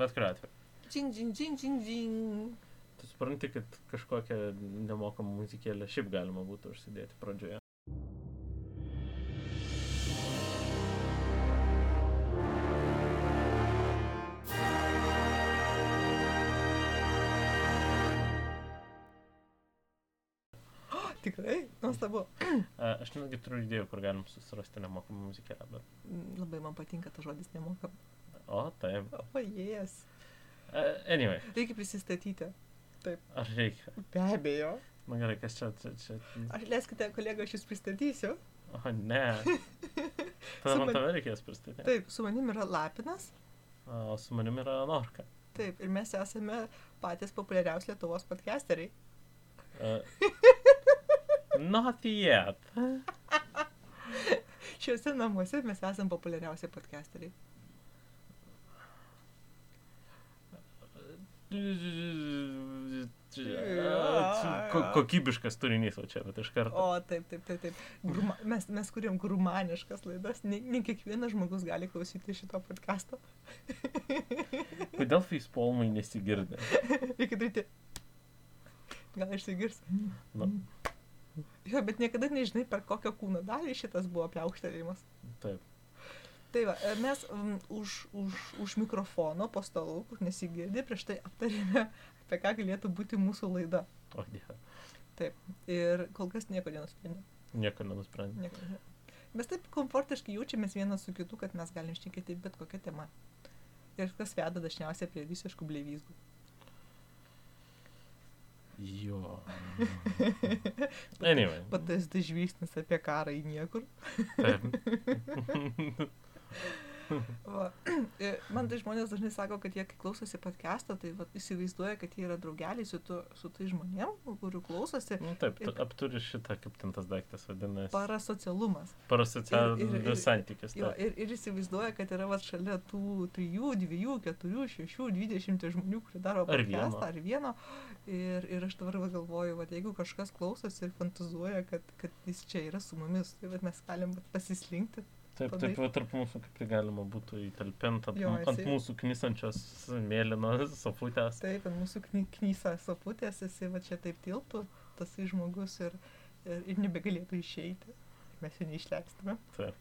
Bet kuriuo atveju. Džing, džing, džing, džing, džing. Tu supranti, kad kažkokią nemokamą muzikėlę šiaip galima būtų užsidėti pradžioje. Tikrai, nuostabu. A, Aš netgi turiu idėjų, kur galim susirasti nemokamą muzikėlę, bet... Mm, Labai man patinka tas žodis nemokam. O, taip. O, jas. A, Anyway, Reikia prisistatyti. ar reikia? Be abejo. Na gerai, kas čia, čia, čia... Aš leiskite, kolega, aš jūs pristatysiu. O, ne. Tada man man- tave reikės pristatyti. Taip, su manim yra Lapinas. O su manimi yra Norka. Taip, ir mes esame patys populiariausi Lietuvos podcasteriai. Uh, not yet. Šiuose namuose mes esame populiariausi podcasteriai. Ko, kokybiškas turinys, o čia, bet iš karto. O, taip, taip, taip, taip. Gruma, mes, mes kuriam grumaniškas laidas. Ne, ne kiekvienas žmogus gali klausyti šito podcasto. Kodėl facepalmai nesigirdi? Reikia daryti. Gal išsigirs. Nu, Jo, bet niekada nežinai, per kokią kūno dalį šitas buvo pliaukštelėjimas. taip. Tai va, e, mes um, už, už, už mikrofono po stalu, kur nesigirdi, prieš tai aptarėme, apie ką galėtų būti mūsų laida. O, dieve. Ir kol kas nieko nenusprendėme. Nieko nenusprendė. Nieko. Mes taip komfortiškai jaučiamės vienas su kitu, kad mes galim šnekėti bet kokią temą. Ir kas veda dažniausiai prie visiškų blevyzgų. Jo. Anyway. PTSD žvilgsnis apie karą į niekur. Man tai žmonės dažnai sako, kad jie kai klausosi podcast'o, tai va, įsivaizduoja, kad jie yra draugeliai su, tu, su tai žmonėm, kurių klausosi. Nu, taip, tu apturi šitą, kaip ten tas daiktas vadinasi. Parasocialumas. Ir- ir- Parasocialinis ir- santykis. Jo, ir, ir įsivaizduoja, kad yra va, šalia tų 3, 2, 4, 6, 20 žmonių, kurie daro Ar podcastą, ar vieno. Ir, ir aš dabar va galvoju, va, jeigu kažkas klausosi ir fantazuoja, kad, kad jis čia yra su mumis, tai va, mes galim pasislinkti. Taip, padaryt. taip, tarp mūsų kaip tai galima būtų įtalpinti ant, Jo, ant esi- mūsų knisančios mėlynos sofutės. Taip, ant mūsų kny, knysa soputės, jisai va čia taip tilptų, tasai žmogus ir, ir, ir nebegalėtų išeiti. Mes jo neišleistume. Taip.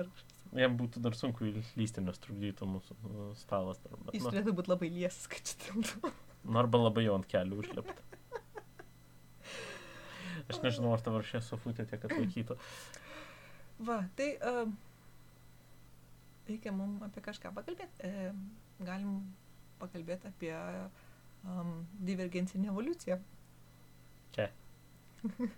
Ar. Jam būtų dar sunku įlysti, nes trukdytų mūsų nu, stalas. Bet, Jis nu, turėtų būti labai liesis, kad čia tilptų. nu, arba labai jau ant kelių užlipti. Aš nežinau, ar tavo šie sofutė tiek atlaikytų. Va, tai um, reikia mums apie kažką pakalbėti. E, galim pakalbėti apie um, divergencinę evoliuciją. Čia.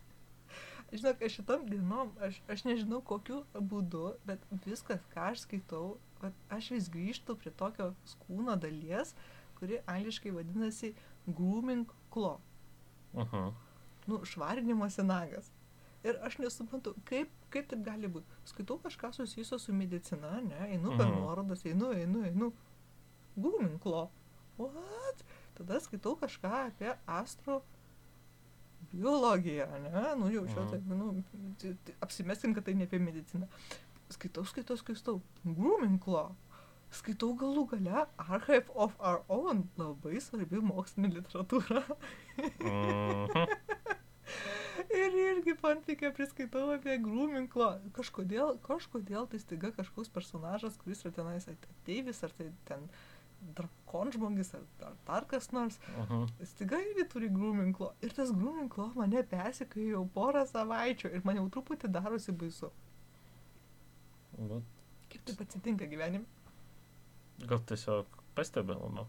Žinok, aš šitom dienom, aš, aš nežinau kokiu būdu, bet viskas, ką aš skaitau, vat aš vis grįžtu prie tokio kūno dalies, kuri angliškai vadinasi grooming claw. Uh -huh. nu, švarinimosi nagas. Ir aš nesuprantu, kaip, kaip taip gali būti. Skaitau kažką susijusio su medicina, ne, einu per Mhm. nuorodas, einu, einu, einu. Guminklo. What? Tada skaitau kažką apie astro biologiją, ne, nu jau šio, Mhm. nu, apsimeskim, kad tai ne apie mediciną. Skaitau, skaitau, skaitau. Groominglo. Skaitau galų gale Archive of Our Own. Labai svarbi mokslinė literatūra. Mhm. Ir irgi fanfikę priskaitau apie grūminklo. Kažkodėl, kažkodėl tai staiga kažkoks personažas, kuris yra tenais ateivis, ar tai ten drakonžmogis, ar, ar dar kas nors, Mhm. staiga irgi turi grūminklo. Ir tas grūminklo mane persikėjo jau porą savaičių ir man jau truputį darosi baisu. Nu, Kaip taip atsitinka gyvenime? Gal tiesiog pastebėjau, nu.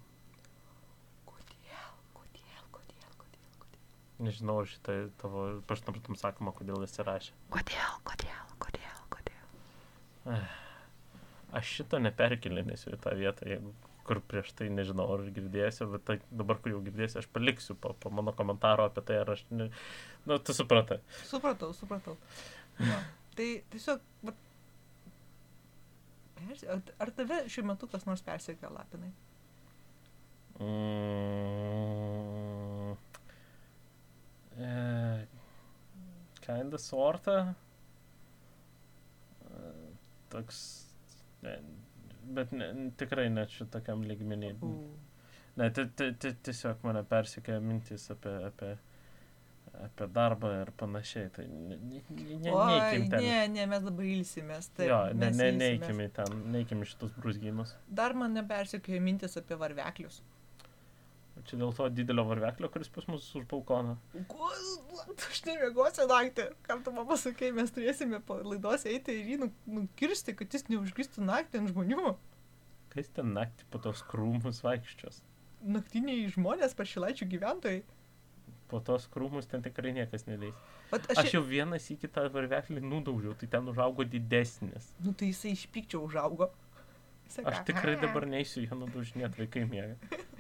Kodėl, kodėl, kodėl, kodėl, kodėl? Nežinau, ar šitą tavo paštampratam sakoma, kodėl jis įrašė. Kodėl, kodėl, kodėl, kodėl? Aš šito neperkelinėsiu į tą vietą, jeigu kur prieš tai nežinau, ar girdėsiu, bet tai dabar, kur jau girdėsiu, aš paliksiu po, po mano komentaro apie tai, ar aš... Ne... Nu, tu supratai. Supratau, supratau. Va. Tai tiesiog, ar, ar tave šiuo metu kas nors persikė lapinai? Mm, e, kinda sorta. E, toks. Ne, bet ne, tikrai net šitokiam lygmenį. Ne, ti- ti- ti- tiesiog mane persikė mintis apie, apie, apie darbą ir panašiai. Tai ne, ne, ne, Oi, ne, ne, mes dabar ilsimės. Taip, jo, ne, ne, į ten, neįkim į šitus brūzgynus. Dar mane persikėjo mintis apie varveklius. Čia dėl to didelio varveklio, kuris pas mus už balkoną. Ko, aš nemiegosiu naktį. Kam tu man pasakė, mes turėsime po laidos eiti ir jį nu- nukirsti, kad jis neužgristų naktį ant žmonių. Kas ten naktį po tos krūmus vaikščios? Naktiniai žmonės, pašilaičių gyventojai. Po tos krūmus ten tikrai niekas neleis. Aš, aš, aš jau vienas į kitą varveklį nudaužiau, tai ten užaugo didesnis. Nu tai jisai iš pykčio užaugo. Jisai Aš tikrai dabar neįsiu ją nudaužinėti, vaikai miega.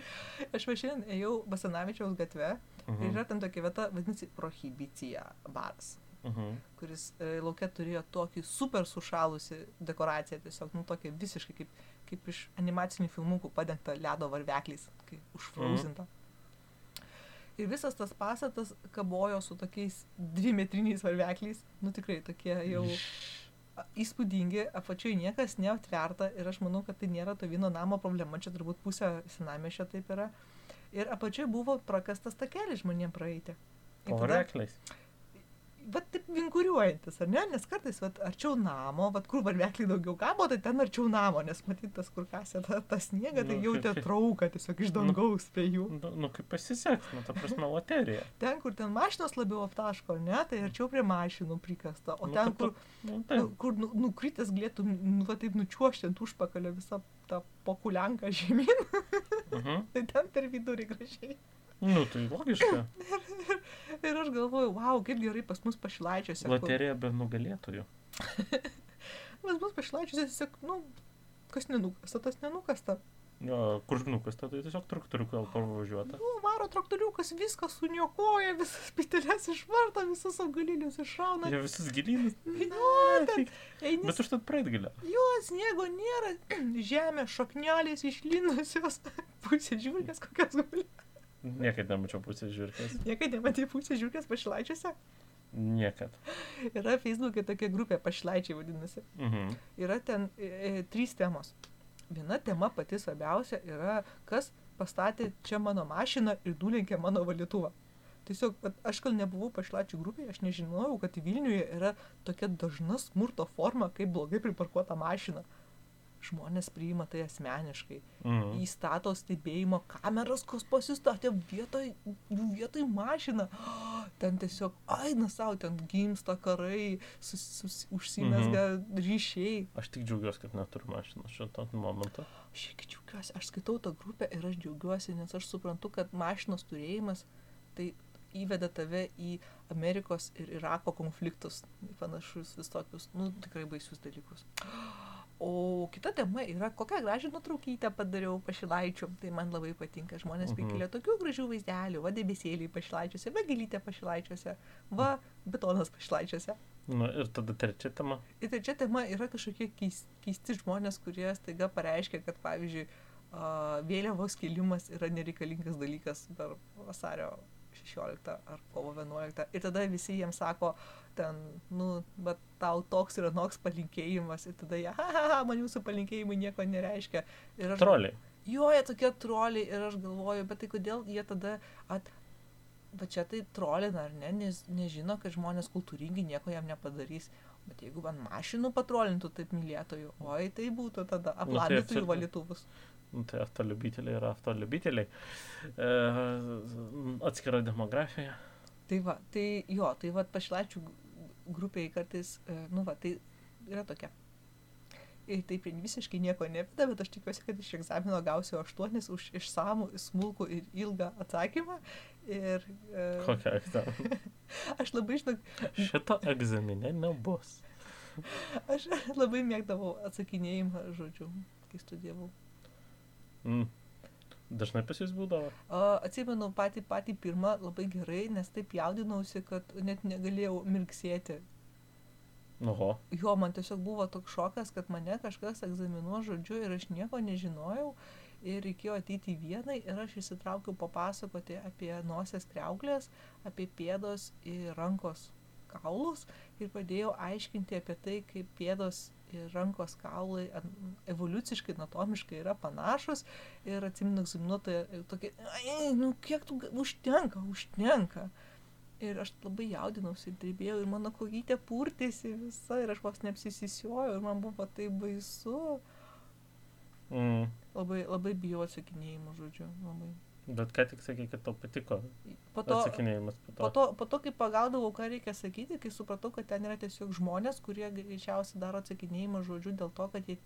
Aš šiandien ėjau Basanavičiaus gatve ir Mhm. yra ten tokia vieta, vadinasi, Prohibicija baras. Mhm. kuris e, laukia turėjo tokį super sušalusi dekoraciją, tiesiog, nu, tokia visiškai kaip, kaip iš animacinių filmukų padengta ledo varvekliais, kaip užfrauzinta. Ir visas tas pastatas kabojo su tokiais dvimetriniais varvekliais, nu tikrai tokie jau a- įspūdingi, apačioj niekas neaptverta ir aš manau, kad tai nėra to vieno namo problema, čia turbūt pusė senamešio taip yra. Ir apačioj buvo prakastas takelis žmonėm praeiti. Po tada- varvekliais. Vat taip vinkuriuojantis, ar ne? Nes kartais, vat, arčiau namo, vat, kur varvekliai daugiau kabo, tai ten arčiau namo, nes matyt, tas, kur kasė tą, tą sniegą, tai Nu, jautė trauką tiesiog iš Nu. dangaus prie jų. Nu, nu kaip pasiseks, nu, ta prasme, loterija. Ten, kur ten mašinos labiau aptaško, ne, tai arčiau prie mašinų prikasta. O Nu, ten, kur, Nu, nu, taip. kur nu, nukritęs galėtų, nu, va, taip nučiuošti ant užpakalio visą tą pokulianką žemyn, Mhm. tai ten per vidurį gražiai. Nu, tai logiška. Ir aš galvoju, wow, kaip gerai pas mus pašilaičiuose. Loterija be nugalėtojų. Pas mus pašilaičiuose tiesiog, nu, kas nenukasta, tas nenukasta. Jo, kur nukasta, tai tiesiog traktoriuką pavažiuota. Nu, varo traktoriukas viską suniokoja, visas pitelės išvarta, visus augalinius išrauna. Jie visus gilynus. Jo, ten eini, Bet užtat praeit galėjo. jo, sniego nėra, žemė, šaknelės išlinusios, pusė žiūrkės kokias guli. Niekad nemačiau pusės žiūrkės. Niekada nematė pusė žiūrkės pašilaičiuose. Niekad. Yra Facebook'e tokia grupė, pašilaičiai vadinasi. Mhm. Yra ten e, e, trys temos. Viena tema pati svarbiausia yra, kas pastatė čia mano mašiną ir nulenkė mano valytuvą. Tiesiog, aš kol nebuvau pašlačių grupėje, aš nežinojau, kad Vilniuje yra tokia dažna smurto forma, kaip blogai priparkuota mašina. Žmonės priima tai asmeniškai. Mhm. Įstato stebėjimo kameras, kas pasistatė vietoj, vietoj mašiną. Ten tiesiog, aina savo, ten gimsta karai, sus, sus, užsimesga mhm. ryšiai. Aš tik džiaugiuosi, kad neturiu mašinos šito momentu. Aš irgi džiaugiuosi, aš skaitau tą grupę ir aš džiaugiuosi, nes aš suprantu, kad mašinos turėjimas tai įveda tave į Amerikos ir Irako konfliktus, panašus visokius, nu, tikrai baisius dalykus. O kita tema yra, kokią gražią nuotraukytę padariau pašilaičių. Tai man labai patinka. Žmonės Mhm. prikelia tokių gražių vaizdelių. Va debesėliai pašilaičiuose, va gelytė pašilaičiuose, va betonas pašilaičiuose. Nu, ir tada trečia tema. Ir trečia tema yra kažkokie keis- keisti žmonės, kurie staiga pareiškia, kad pavyzdžiui, vėliavos kilimas yra nereikalingas dalykas per vasario 16 ar kovo 11. Ir tada visi jiems sako, ten, nu, bet tau toks ir anoks palinkėjimas. Ir tada jie, ha, ha, ha, man jūsų palinkėjimai nieko nereiškia. Ir aš, Troliai. jo, jie tokie troliai ir aš galvoju, bet tai kodėl jie tada at... Bet čia tai trolina, ar ne, nes nežino, kad žmonės kultūringi nieko jam nepadarys. Bet jeigu man mašinų patrolintų taip mylėtojų, oi tai būtų tada tai aplandytų jų valytuvus Nu, tai автолюбiteliai yra автолюbiteliai. E, atskira demografija. Tai va, tai jo, tai va pašilaičių grupiai kartais, e, nu va, tai yra tokia. Ir taip ir visiškai nieko neveda, bet aš tikiuosi, kad iš egzamino gausiu aštuonis už išsamų, smulkų ir ilgą atsakymą. Ir e, Kokia egzaminė? aš labai, žinok, Šito egzaminė nebus. aš labai mėgdavau atsakinėjimą, žodžiu, kai studijavau. Mm. Dažnai pas jūs būdavo. A, Atsimenu patį, patį pirmą labai gerai, nes taip jaudinausi, kad net negalėjau mirksėti. Oho. Jo, man tiesiog buvo toks šokas, kad mane kažkas egzaminuo žodžiu ir aš nieko nežinojau. Ir reikėjo ateiti į vieną ir aš įsitraukiau papasakoti apie nosies kreuklės, apie pėdos ir rankos kaulus ir padėjau aiškinti apie tai, kaip pėdos ir rankos kaulai evoliuciškai, anatomiškai yra panašus. Ir atsiminu egzaminuotoją tokia, ai, nu kiek tu, užtenka, užtenka. Ir aš labai jaudinausi ir drebėjau ir mano kojytė purtėsi visa ir aš vos neapsisisiojau ir man buvo tai baisu. Mm. Labai, labai bijau atsakinėjimų, žodžiu. Labai. Bet ką tik sakė, kad tau patiko Po to, atsakinėjimas po to. po, to, po to, kai pagaudavau, ką reikia sakyti, kai supratau, kad ten yra tiesiog žmonės, kurie greičiausiai daro atsakinėjimą žodžiu dėl to, kad jie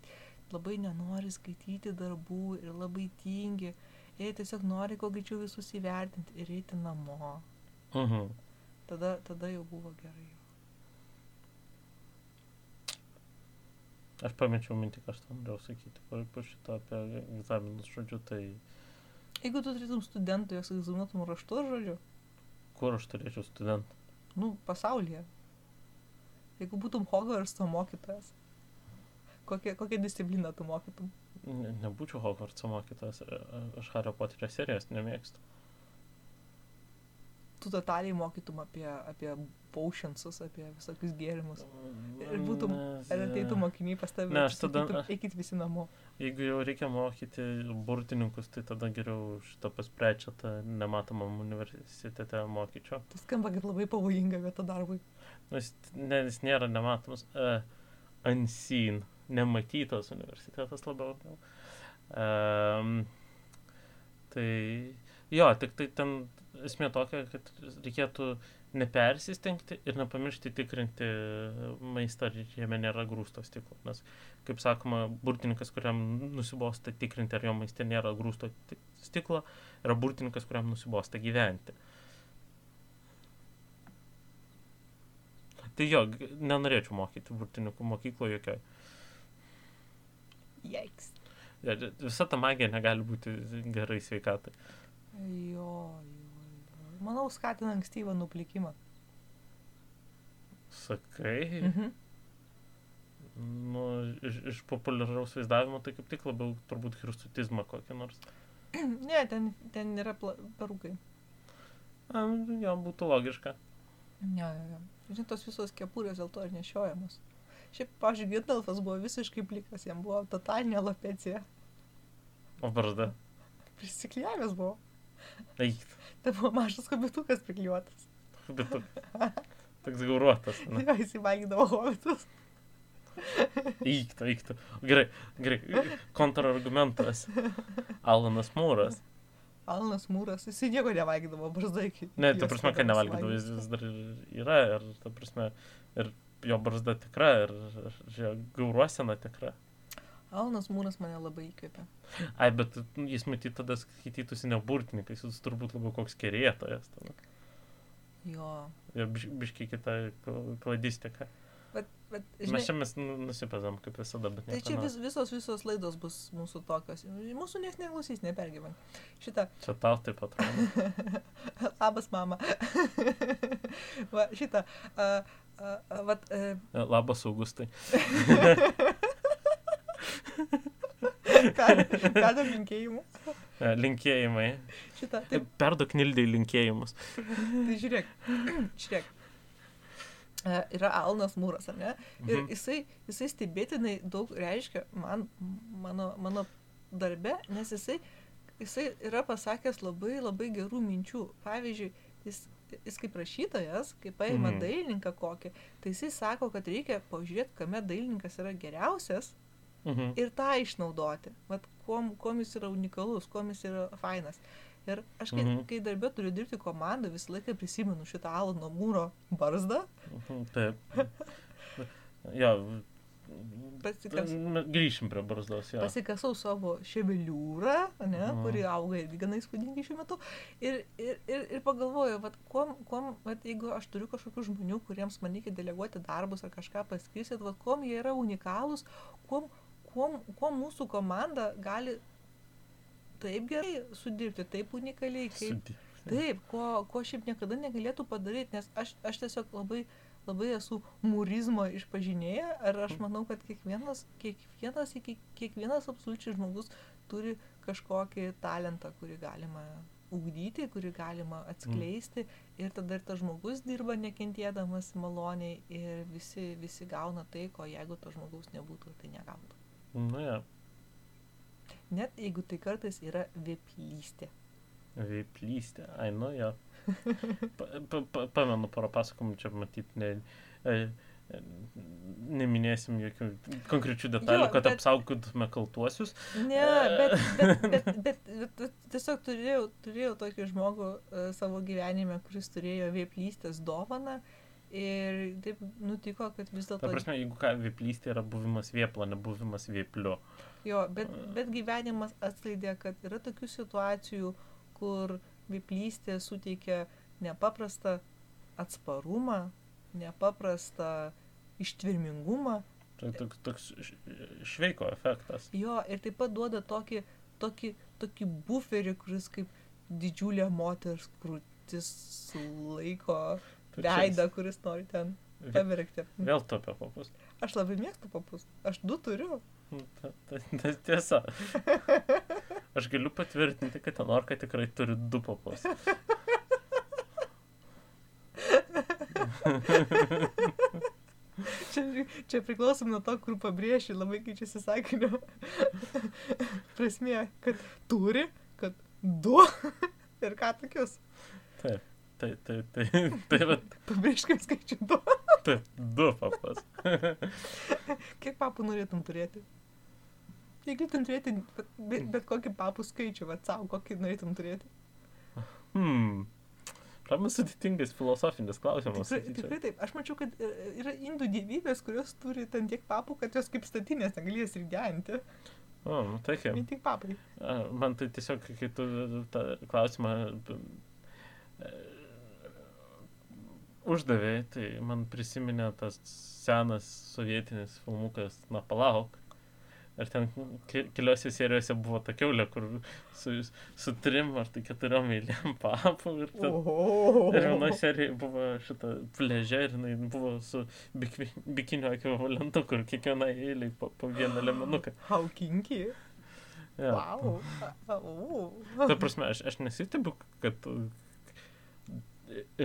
labai nenori skaityti darbų ir labai tingi. Jie tiesiog nori kuo greičiau visus įvertinti ir eiti namo. Mhm. Tada, tada jau buvo gerai. Aš pamečiau mintį, ką aš tam norėjau sakyti. Po, po šito apie egzaminus, žodžiu, tai Jeigu tu turėtum studentų, jos egzaminuotum raštu, žodžiu, kur aš turėčiau studentą? nu, pasaulyje. Jeigu būtum Hogwartso mokytojas, kokią, kokią discipliną tu mokytum? Ne, nebūčiau Hogwartso mokytojas, aš Hario Poterio serijos nemėgstu. Tu totaliai mokytum apie, apie potionsus, apie visokius gėrimus. Ir būtum- Ar ateitų e, mokiniai pas tave Ne, ir aš tada- sakytum, eikit visi namo. Jeigu jau reikia mokyti burtininkus, tai tada geriau šitą pasprečiatą nematomam universitete mokyčiau. Tai skamba, kad labai pavojinga vieta darbui. Nu, Jis, ne, jis nėra nematomas. Uh, unseen, nematytas universitetas labiau. Um, tai jo, tik tai ten esmė tokia, kad reikėtų nepersistengti ir nepamiršti tikrinti maistą, ar jame nėra grūsto stiklo. Nes, kaip sakoma, burtininkas, kuriam nusibosta tikrinti, ar jo maiste nėra grūsto ti- stiklo, yra burtininkas, kuriam nusibosta gyventi. Tai jo, nenorėčiau mokyti burtininkų mokykloje jokioj. Jeiks. Visa ta magija negali būti gerai sveikatai. Jo. Manau, skatina ankstyvą nuplikimą. Sakai, Mhm. nu, iš, iš populiaraus vaizdavimo tai kaip tik labiau turbūt hirstutizmą kokį nors. Ne, ten, ten yra perukai. Jo, būtų logiška. Ne, ne, ne. Žinai, tos visos kepurės dėl to ir nešiojamos. Šiaip, pažiūrėjau, Gandalfas buvo visiškai plikas, jam buvo totalinė alopecija. O barzda. Prisiklijavęs buvo. Eik, Tai buvo mažas kabitukas priklijuotas. tu. Toks gauruotas. Ne? Jo, jis įvalgydavo hobitus. Eik, tu, eik. tu. Gerai, gerai. Kontrargumentas. Alanas Mūras. Alnas Mūras, jis nieko nevalgydavo, barzda iki. Ne, ta prasme, kad nevalgydavo, jis vis dar yra, ir, ta prasme, ir jo barzda tikra, ir, ir jo gauruosena tikra. Alnas Mūras mane labai įkvėpė. Ai, bet nu, jis matyt tada skaitytųsi ne burtininkas, jis turbūt labiau koks kerėtojas. Tada. Jo. Ir biš, biškai kita kl- kladistika. Bet, bet Žinai, Mes čia mes nu- nusipezam kaip visada, bet tai nieko čia vis, visos, visos laidos bus mūsų tokios. Mūsų niekas neklausys, nepergyvenk. Šitą, Čia tau taip atrodo. labas mama. Va, šitą, uh, uh, vat, uh, Labas, Augustai. Perdam linkėjimų. E, Linkėjimai. Šitą. Taip. Taip, Perdok Nildai linkėjimus. tai žiūrėk. žiūrėk. E, yra Alnas Mūras, ar ne? Ir Mhm. jisai, jisai stebėtinai daug reiškia man, mano, mano darbe, nes jisai, jisai yra pasakęs labai labai gerų minčių. Pavyzdžiui, jis, jis kaip rašytojas, kai paima mhm. dailininką kokį, tai jisai sako, kad reikia pažiūrėti, kame dailininkas yra geriausias Mhm. ir tą išnaudoti. Vat kuom, kuom jis yra unikalus, kuom jis yra fainas. Ir aš, kai, Mhm. kai darbė turiu dirbti komandą, visą laiką prisimenu šitą Alano Mūro barzdą. Mhm, Taip. Jo. Pasikas, Grįšim prie barzdos, jo. pasikasau savo ševeliūrą, ne, mhm. kuri auga irgi gana įspūdingai šiuo metu. Ir, ir, ir, ir pagalvoju, vat, kuom, kuom, vat, jeigu aš turiu kažkokių žmonių, kuriems man reikia deleguoti darbus ar kažką paskirsit, vat, kuom jie yra unikalūs, kuom, kuom, kuom mūsų komanda gali taip gerai sudirbti, taip unikaliai, kaip, Sudė. Taip, ko, ko šiaip niekada negalėtų padaryti, nes aš, aš tiesiog labai, labai esu mūrizmo išpažinėję ir aš manau, kad kiekvienas, kiekvienas, iki- kiekvienas absoliučiai žmogus turi kažkokį talentą, kurį galima ugdyti, kurį galima atskleisti ir tada ir tas žmogus dirba nekentėdamas maloniai ir visi, visi gauna tai, ko jeigu to žmogaus nebūtų, tai negautų. Nu, ja. Net jeigu tai kartais yra vėplystė. Veiplystė. Ai, nu, ja. Pa, pa, pa, pamenu, porą pasakomų čia matyti, ne, e, e, neminėsim jokių konkrečių detalių, Jo, kad bet- apsaugotume kaltuosius. Ne, bet, bet, bet, bet, bet, bet tiesiog turėjau, turėjau tokį žmogų uh, savo gyvenime, kuris turėjo vėplystės dovaną ir taip nutiko, kad vis Ta dėlto prasme, jeigu ką, veiplystė yra buvimas vėpla, ne buvimas vėpliu. Jo, bet, bet gyvenimas atskleidė, kad yra tokių situacijų, kur vėplystė suteikia nepaprastą atsparumą, nepaprastą ištvirmingumą. Tai toks, toks šveiko efektas. Jo, ir taip pat duoda tokį, tokį, tokį buferį, kuris kaip didžiulė moters krūtis Tai čia veidą, kuris nori ten pavirkti. Vėl tu apie papus. Aš labai mėgstu papus. Aš du turiu. Ta, ta, ta tiesa. Aš galiu patvirtinti, kad Tenorka tikrai turi du papus. Čia, čia priklausom nuo to, kur pabrėši, labai keičiasi sakinio prasmė, kad turi, kad du ir ką tokius. Tai, tai, tai, tai, va, Pabrėžkim skaičių du. tai, du papus. Kiek papų norėtum turėti? Jeigu galėtum turėti bet, bet, bet kokį papų skaičių, va savo, kokį norėtum turėti. Hmm. Labai sudėtingas filosofinis klausimas. Tikrai, tikrai taip. Aš mačiau, kad e, yra indų dievybės, kurios turi ten tiek papų, kad jos kaip statinės negalės ir genti. O, nu, tai kaip. Ne tik papai. Man tai tiesiog, kai tu tą klausimą e, uždavė, tai man prisiminė tas senas sovietinis filmukas, na palauk. Ir ten ke- keliose serijose buvo ta keulė, kur su, su trim ar tai keturiom eilėm papų. Ir, ten, ir vienoje serijoje buvo šita pležė ir jinai buvo su bikvi, bikinio ekvivalentu, kur kiekviena eilė po, po vieną lemenuką. How kinky. Ja. Wow. Ta prasme, aš, aš nesitibu, kad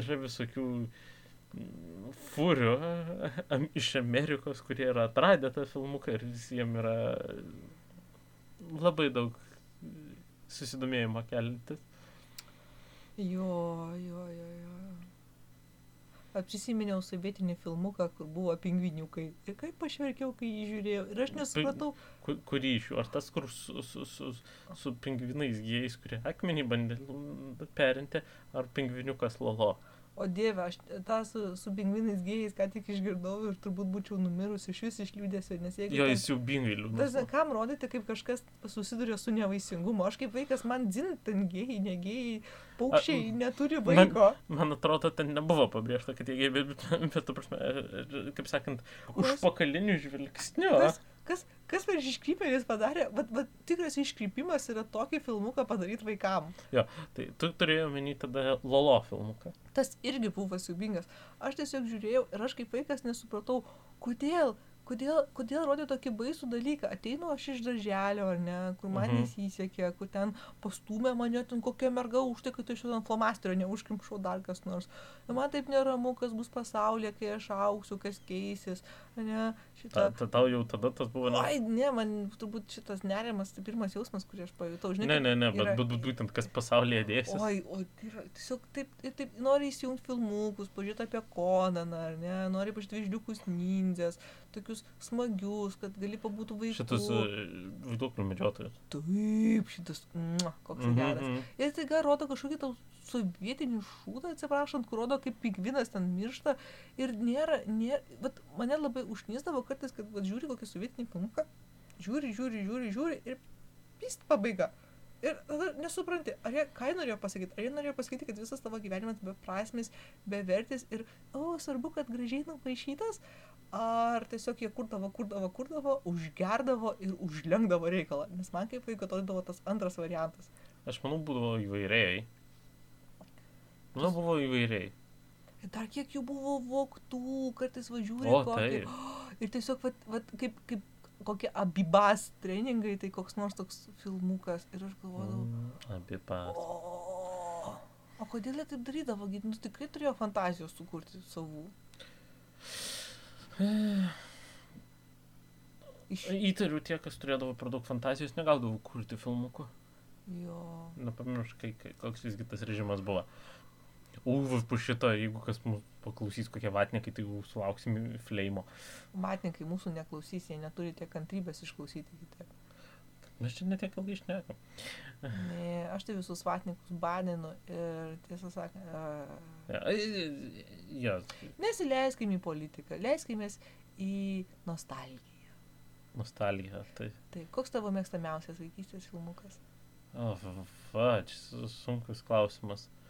yra visokių mm, fūrių am- iš Amerikos, kurie yra atradę tą filmuką ir visiems yra labai daug susidomėjimo kelintis. Jo, jo, jo, jo. Prisiminiau sovietinį filmuką, kur buvo pingviniukai. Ir kaip aš verkiau, kai jį žiūrėjau. Ir aš nesupratau, Ku- Kurį iš jų? Ar tas, kur su, su, su, su pingvinais gėjais, kurie akmenį bandė perinti, ar pingviniukas lolo? O dieve, aš tą su, su pingvinais gėjais ką tik išgirdau ir turbūt būčiau numirus iš vis iš liūdėsio, nes jeigu... Jo, jis jau bingai liūdnas. Tas, kam rodyti, kaip kažkas susiduria su nevaisingumu? Aš kaip vaikas, man dzin, ten gėjai, negėjai, paukščiai A, neturi man- vaiko. Man atrodo, ten nebuvo pabrėžta, kad jie, bet, bet, bet, prasme, kaip sakant, užpakaliniu žvilgsniu. Kas, kas, kas per iškrypėlis padarė, bet, bet tikras iškrypimas yra tokį filmuką padaryti vaikam. Tai tu turėjai omeny tada Lolo filmuką. Tas irgi buvo siubingas. Aš tiesiog žiūrėjau ir aš kaip vaikas nesupratau, kodėl, kodėl, kodėl rodė tokį baisų dalyką. Ateinu aš iš darželio, ar ne, kur man Mhm. nesisekė, kur ten pastumė mane, ten kokia merga užtai, kad aš ant flomasterio neužkimšau dar kas nors. Ir man taip neramu, kas bus pasaulyje, kai aš auksiu, kas keisis. ar Ne, Ta, šitą... ta, tau jau tada tas buvo... Ne, Oi, ne, man turbūt šitas nerimas, tai pirmas jausmas, kurį aš pajutau. Žinai, ne, ne, ne bet, yra- bet, bet būtent kas pasaulyje dėsis. Oi, o tai yra tiesiog taip, taip, taip nori įsijungti filmukus, pažiūrėti apie Konaną, ar ne, nori pažiūrėti žvižliukus nindzės, tokius smagius, kad gali pabūti vaikų. Šitas vaiduoklių medžiotojas. Taip, šitas, koks mm Mhm, geras. mhm. Ir tai rodo kažkokį tau sovietinį šūdą, atsiprašant, kur rodo, kaip pingvinas ten miršta. Ir nėra, nėra, bet mane labai užnysdavo kartais, kad vat, žiūri kokį sovietinį filmuką, žiūri, žiūri, žiūri, žiūri ir pist pabaiga. Ir tada nesupranti, ar jie, ką jie norėjo pasakyti, ar jie norėjo pasakyti, kad visas tavo gyvenimas beprasmis, bevertis ir, o, svarbu, kad gražiai nupaišytas, ar tiesiog jie kurdavo, kurdavo, kurdavo, užgerdavo ir užlenkdavo reikalą. Nes man kaip vaikui atrodydavo tas antras variantas. Aš manau, būdavo įvairiai. Manau, buvo įvairiai. Ir dar kiek jų buvo voktų, kartais važiuoja O, kokį. taip. Ir tiesiog, vat, vat, kaip, kaip kokie abibas treningai, tai koks nors toks filmukas. Ir aš galvodavau, Mm, Apie pas. o, O kodėl jie taip darydavo? Nu, tikrai turėjo fantazijos sukurti savų. Iš... Įtariu tie, kas turėdavo per daug fantazijos, negaudavo kurti filmukų. Jo. Nepamiršk, koks visgi tas režimas buvo. Uv, po šito, jeigu kas mūsų paklausys kokie vatnikai, tai jau sulauksim fleimo. Matnikai mūsų neklausys, jie neturi tiek kantrybės išklausyti kitaip. Mes čia netiek ilgai išnekam. Ne, aš tai visus vatnikus baninu ir tiesą sakant, uh, Ja, ja, nesileiskim į politiką, leiskimės į nostalgiją. nostalgija. Tai, Tai koks tavo mėgstamiausias vaikystės filmukas? o, va, va, čia su- sunkus klausimas. Uh,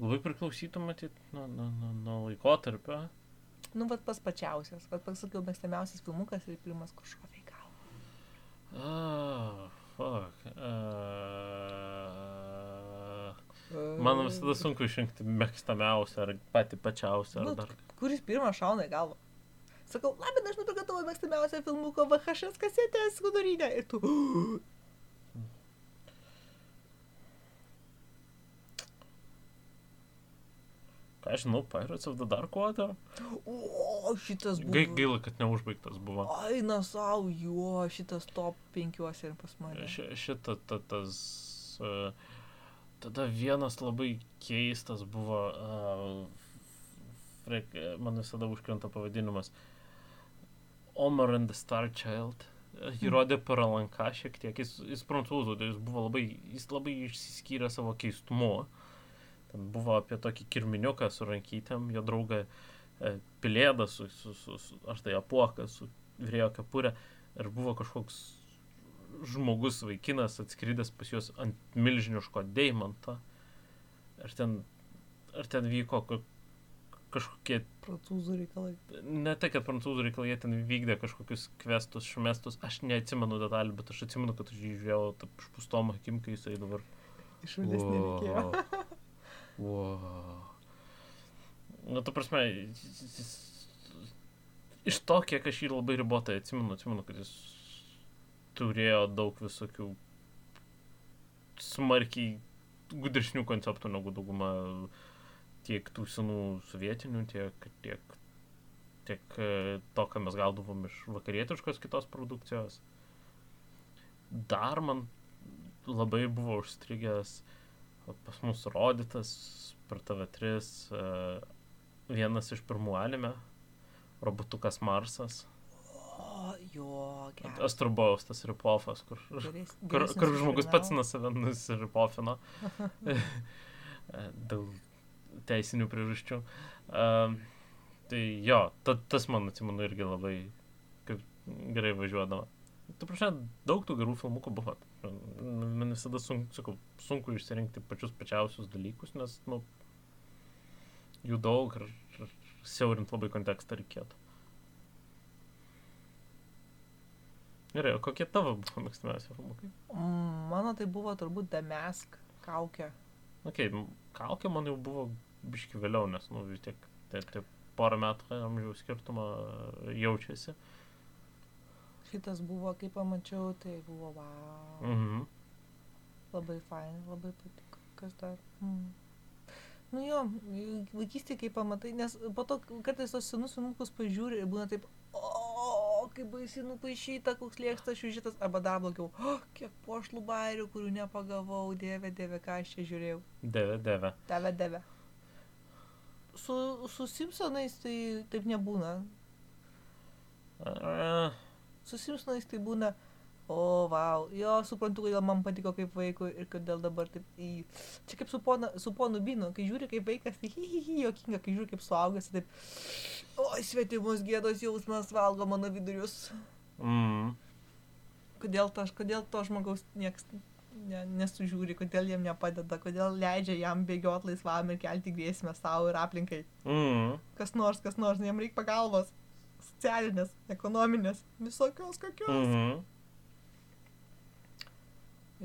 labai priklausytų, matyt, nuo, nuo, nuo, nuo laikotarpio. Nu, vad pas pačiausias. Vad pasakiau, mėgstamiausias filmukas ir pirmas kažko veikalo. Ah, fuck. Uh, man visada sunku išrinkti mėgstamiausią ar patį pačiausią. Nu, Ar dar... Kuris pirmas šauna į galvą? Sakau, labai aš nupirkau tavo mėgstamiausią filmuko VHS kasetę skudurinę. Ir tu... Ką aš žinau, Pirates of the Dark Water. O, šitas buvo. Gai, gaila, kad neužbaigtas buvo. Aina savo, jo, šitas top penkiuose ir pas mane. Ši, šita, ta, tas. Uh, tada vienas labai keistas buvo. Uh, man visada užkrenta pavadinimas. Omar and the Star Child. Uh, Jį Hmm. rodė per Alanką šiek tiek. Jis, jis prancūzų, tai jis buvo labai, jis labai išsiskyrė savo keistumu. Ten buvo apie tokį kirminiuką su rankytėm, jo draugą e, Pilėdą su, su, su, su, aš tai apuoką su vyrėjo kepurė. Ir buvo kažkoks žmogus, vaikinas atskridęs pas juos ant milžiniško deimanto. Ir ten, ir ten vyko ka- kažkokie, Prancūzų reikalai. ne tai, kad prancūzų reikalai, jie ten vykdė kažkokius kvestus, šmestus. Aš neatsimenu detalių, bet aš atsimenu, kad aš jį žiūrėjau taip išpūstom akim, kai jisai dabar Išvadės nereikėjo. Wow. Nu, tu prasme, jis- jis- iš to, kiek aš jį labai ribotai atsimenu, atsimenu, kad jis turėjo daug visokių smarkiai gudresnių konceptų negu dauguma tiek tų senų sovietinių, tiek, tiek, tiek e, to, ką mes gaudavom iš vakarietiškos kitos produkcijos. Dar man labai buvo užstrigęs vat pas mus rodytas per TV3 e, vienas iš pirmų anime, robotukas Marsas, O, jo, geras. Astrobaus, tas ripofas, kur, Geres- kur, kur žmogus pats nuo save nusiripofino dėl teisinių priežasčių. Um, tai jo, ta, tas man atsimenu irgi labai gerai važiuodavo. Tu prašai, daug tų gerų filmukų buvo. Man visada sunku, sakau, sunku išsirinkti pačius pačiausius dalykus, nes, nu, jų daug ir, ir siaurint labai kontekstą reikėtų. Gerai, o kokie tavo buvo mėgstamiausi filmukai? Mano tai buvo turbūt The Mask kaukė. Ok, m- kaukė man jau buvo biški vėliau, nes, nu, vis tiek tie, tie porą metų amžiaus skirtumą e, jaučiasi. Šitas buvo, kai pamačiau, tai buvo wow. Mhm. Labai fain, labai patiko. Kas dar? Mm. Nu jo, vaikystėje kai pamatai, nes po to kartais tos senus filmukus pažiūri ir būna taip, o, kaip baisiai nupaišyta, koks lėkstas šiužitas, arba dar blogiau, o, kiek pošlų bairių, kurių nepagavau, dieve, dieve, ką aš čia žiūrėjau. Deve, deve. Tave, deve. Su, su Simpsonais tai taip nebūna. A, Su Simpsonais tai būna, o, wow, jo, suprantu, kodėl man patiko kaip vaikui ir kodėl dabar taip į... Čia kaip su, pona, su ponu Binu, kai žiūri kaip vaikas, tai hi, hi, hi, jokinga, kai žiūri kaip suaugęs, tai taip, o, svetimus gėdos jausmas valgo mano vidurius. mm. Kodėl to, kodėl to žmogaus nieks ne, nesužiūri, kodėl jam nepadeda, kodėl leidžia jam bėgioti laisvam ir kelti grėsmę savo ir aplinkai. Mm. Kas nors, kas nors, jam reikia pagalbos. Socialinės, ekonominės, visokios kokios. Mhm.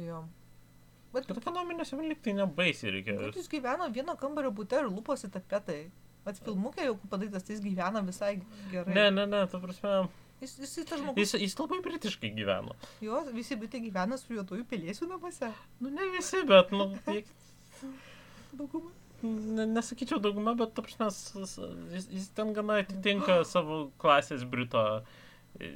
Jo. Bet Bet ekonominėse liktai nebaisiai reikia. Bet jis gyvena vieno kambario bute ir lūposi tapetai. Vat filmukė jau padarytas, tai jis gyvena visai gerai. Ne, ne, ne, ta prasme. Jis, jis, tas žmogus, Jis, jis labai britiškai gyveno. jo, visi bitai gyvena su juodųjų pelėsių namuose. Nu, ne visi, bet, nu, jie- Dauguma. Ne, nesakyčiau dauguma, bet, ta prasme, s- s- jis, jis ten gana atitinka savo klasės brito e,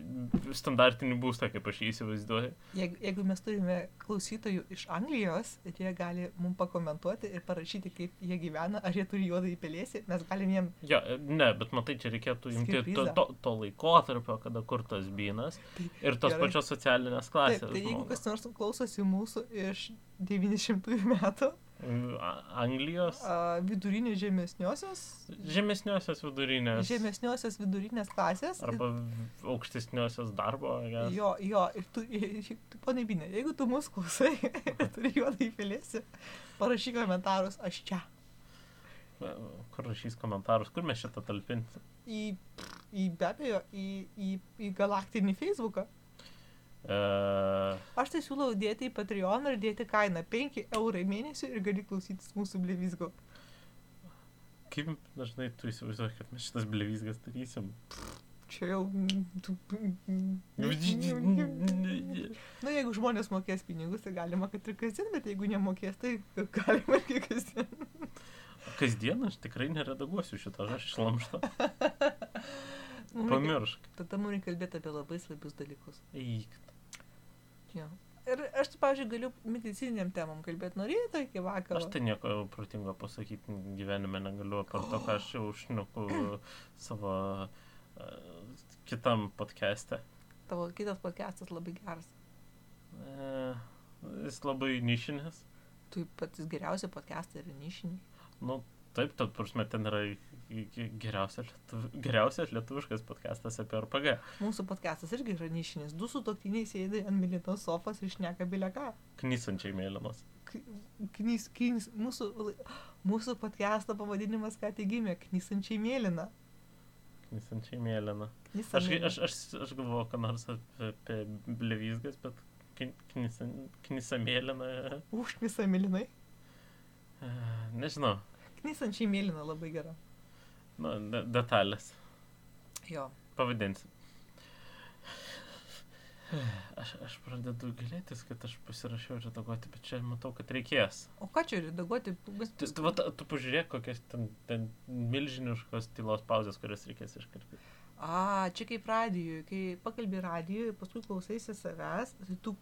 standartinį būstą, kaip aš jį įsivaizduoju. Jeigu, jeigu mes turime klausytojų iš Anglijos ir jie gali mums pakomentuoti ir parašyti, kaip jie gyvena, ar jie turi juodą į pelėsį, mes galim jiem... Ja, e, ne, bet matai, čia reikėtų imti to, to, to laikotarpio, kada kurtas bynas Tai, ir tos gerai. pačios socialinės taip, klasės. tai jeigu kas nors klausosi mūsų iš 900 metų, Anglijos, a, vidurinės žemesniosios, žemesniosios vidurinės. žemesniosios vidurinės klasės. Arba aukštesniosios darbo. Yes. Jo, jo, ir tu, ponai Binė, jeigu tu mus klausai turi juodą į pelėsį, parašyk komentarus, aš čia. Kur rašys komentarus, kur mes šitą talpinti? Į, į be abejo, į, į, į galaktinį Facebooką. E, Aš tai siūlau dėti į Patreon ir dėti kainą 5 eurai mėnesį ir gali klausytis mūsų blevizgo. kaip dažnai tu įsivaizduoji, kad mes šitas blevizgas darysim? Čia jau. mm, tu- Na, jeigu žmonės mokės pinigus, tai galima, kad ir kasdien, bet jeigu nemokės, tai galima ir kasdien. Kasdien aš tikrai neredaguosiu šitą, aš šlamštą. Pamiršk. Tada mums reikia kalbėti apie labai svarbius dalykus. Eik. Jo. Ir aš, pavyzdžiui, galiu medicininiam temam kalbėti ryto iki vakaro. Aš tai nieko protingo pasakyti gyvenime negaliu, per to, ką aš jau šniuku savo uh, kitam podcast'e. Tavo kitas podcastas labai geras. E, jis labai nišinis. Tu patys geriausi podcastai yra nišiniai. Nu, taip, tad prasme, ten yra geriausias, lietuv... geriausias lietuviškas podcastas apie RPG. Mūsų podcastas irgi yra nišinis. Du su toktiniai sėdi ant militos sofos ir šneka bileką. Knysančiai mėlynas. Knys, knys, mūsų, mūsų podcast'o pavadinimas ką tik gimė. Knysančiai mėlyna. Knysančiai mėlyna. Knysa Aš, aš, aš, aš galvoju, ką nors apie, blevizgas, bet kny- knysa, knysa mėlyna. Užknisa mėlynai. e, Nežinau. Knysančiai mėlyna labai gera. Nu, de detalės. Jo. Pavadinsiu. Aš, aš pradedu gilėtis, kad aš pasirašiau redaguoti, bet čia matau, kad reikės. O ką čia redaguoti? Tu, tu, va, tu pažiūrėk, kokias ten, ten milžiniškos tylos pauzės, kurias reikės iškarpyti. A, čia kaip radijui, kai pakalbi radijui, paskui klausaisi savęs, tai tu,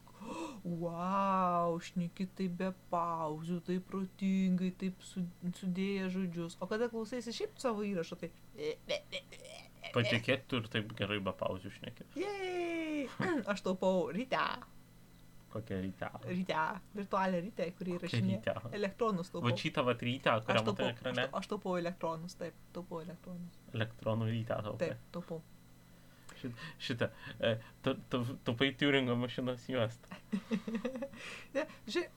wow, šneki taip be pauzių, taip protingai, taip su, sudėję žodžius. O kada klausaisi šiaip savo įrašo, tai... Patikėk, tu ir taip gerai be pauzių šneki. Jei! Aš taupau ryte, Kokia ryte. ryte, virtualią ryte, kurį Kokia įrašinė. ryte. Elektronus taupau. Va šitą va rytę, kurią taupau, ekrane. aš taupau elektronus, taip, taupau elektronus. Elektronų ryte taupai. Taip, taupau. Šitą. E, tu, tu, taupai Turingo mašinos juostą. Žiūrėk,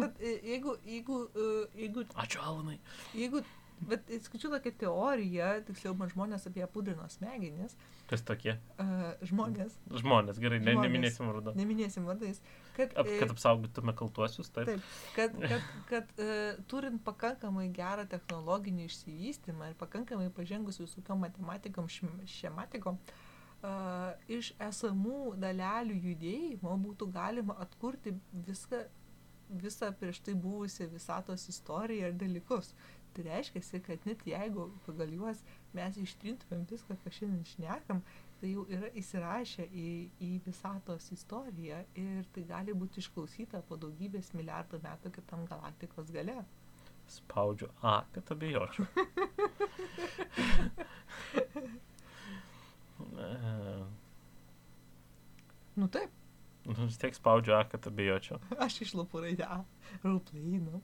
bet e, jeigu, jeigu, e, jeigu Ačiū, Alanai. Jeigu, bet skaičiu tokią teoriją, tiksliau man žmonės apie pudrino smegenis, Kas tokie? uh, žmonės, Žmonės, gerai, ne, Žmonės. neminėsim vardu. neminėsim vardais, kad, Ap, e, kad apsaugotume kaltuosius, taip. Taip. kad, kad, kad uh, turint pakankamai gerą technologinį išsivystymą ir pakankamai pažengus visokiam matematikom, šem- šematikom, uh, iš esamų dalelių judėjimo būtų galima atkurti viską, visą prieš tai buvusią visatos istoriją ir dalykus. Tai reiškia, kad net jeigu pagal juos mes ištrintumėm viską, ką šiandien šnekam, tai jau yra įsirašę į, į visatos istoriją ir tai gali būti išklausyta po daugybės milijardų metų kitam galaktikos gale. Spaudžiu A, kad abejočiau. E, Nu taip, nu, vis tiek spaudžiu A, kad abejočiau. aš išlapu raidę A. Rauplainu.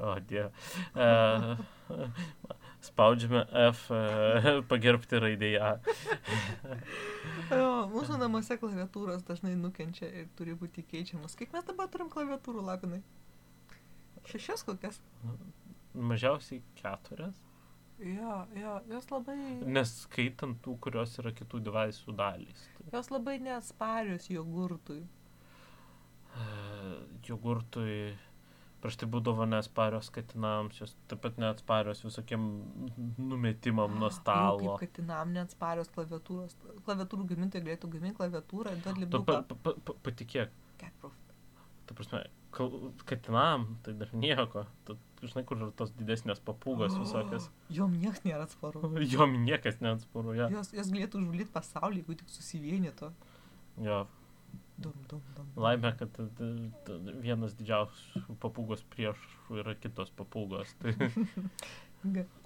O, dieve. E, spaudžiame F, e, pagerbti raidėje A. Mūsų namuose klaviatūros dažnai nukenčia ir turi būti keičiamas. Kiek mes dabar turim klaviatūrų, Lapinai? Šešias kokias? Mažiausiai keturias. Jo, jo, jos labai, Neskaitant tų, kurios yra kitų devaisų dalys. Tai, jos labai neatsparios jogurtui. e, jogurtui Prieš tai būdavo neatsparios katinams, jos taip pat neatsparios visokiem numetimam nuo Jau stalo. Kaip katinam neatsparios klaviatūros. Klaviatūrų gamintojai galėtų gaminti klaviatūrą ir duoti libuką. pa, pa, pa, patikėk, ta prasme, katinam tai dar nieko. Tu žinai, kur yra tos didesnės papūgos visokios. Jom niekas nėra atsparu. Jom niekas neatsparu, ja. Jos, jos galėtų užvalyti pasaulį, jeigu tik susivienytų. Jo, dum. Laimė, kad vienas didžiausių papūgos priešų yra kitos papūgos. Tai,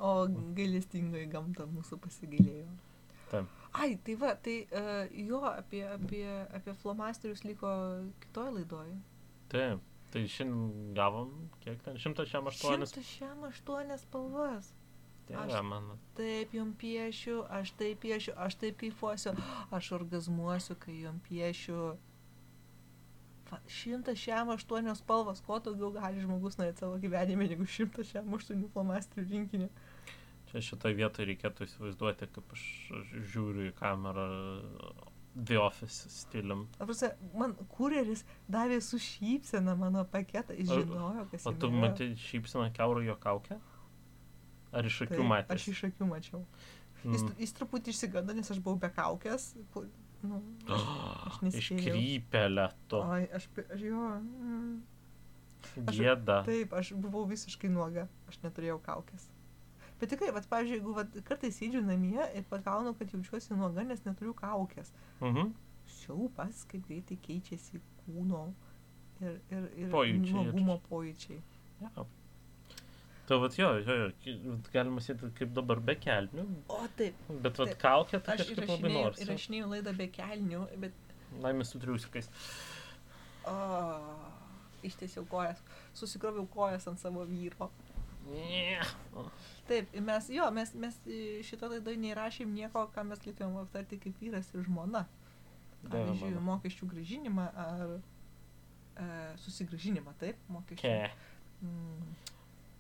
O gailestingoji gamta mūsų pasigailėjo. Taip. Ai, tai va, tai uh, jo apie, apie, apie flomasterius liko kitoj laidoj. taip, tai šiandien gavom, kiek ten, 108 108 spalvas. Dieve, man. Taip jom piešiu, aš taip piešiu, aš taip kaifuosiu, aš orgazmuosiu, kai jom piešiu. Va, 108 spalvas, ko daugiau gali žmogus norėti savo gyvenime, negu 108 flomasterių rinkinį. Čia šitoje vietoje reikėtų įsivaizduoti, kaip aš žiūriu į kamerą The Office stilium. Aprasa, man kurjeris davė su šypsena mano paketą, jis O- žinojo, kas O jame tu yra. matai šypseną keurą jo kaukę? Ar iš akių Taip, matė? Aš iš akių mačiau. Jis, Mm. jis truputį išsigando, nes aš buvau be kaukės. Nu, aš, aš nespėjau. Iškrypelė to. Ai, aš, aš jo. mm. Gėda. Taip, aš buvau visiškai nuoga, aš neturėjau kaukės. Bet tikrai, vat, pavyzdžiui, jeigu vat, kartais sėdžiu namie ir pagaunu, kad jaučiuosi nuoga, nes neturiu kaukės. Mhm. Siaupas, kaip greitai keičiasi kūno ir, ir, ir Pojūčiai ir- nuogumo pojūčiai. Ja. Tai vat jo, jo, jo, galima sakyti kaip dabar be kelnių, O taip, bet vat Taip. kaukė tai aš kažkaip labai įrašinėjau, nors. įrašinėjau laidą be kelnių, bet Laimės su triusikais. o, ištiesiau kojas, susikroviau kojas ant savo vyro. Ne. Taip, ir mes, jo, mes, mes e, šito laidoje neįrašėm nieko, ką mes galėtumėm aptarti kaip vyras ir žmona. Pavyzdžiui, mokesčių gražinimą ar e, susigražinimą, taip, mokesčių. Ke. Mm,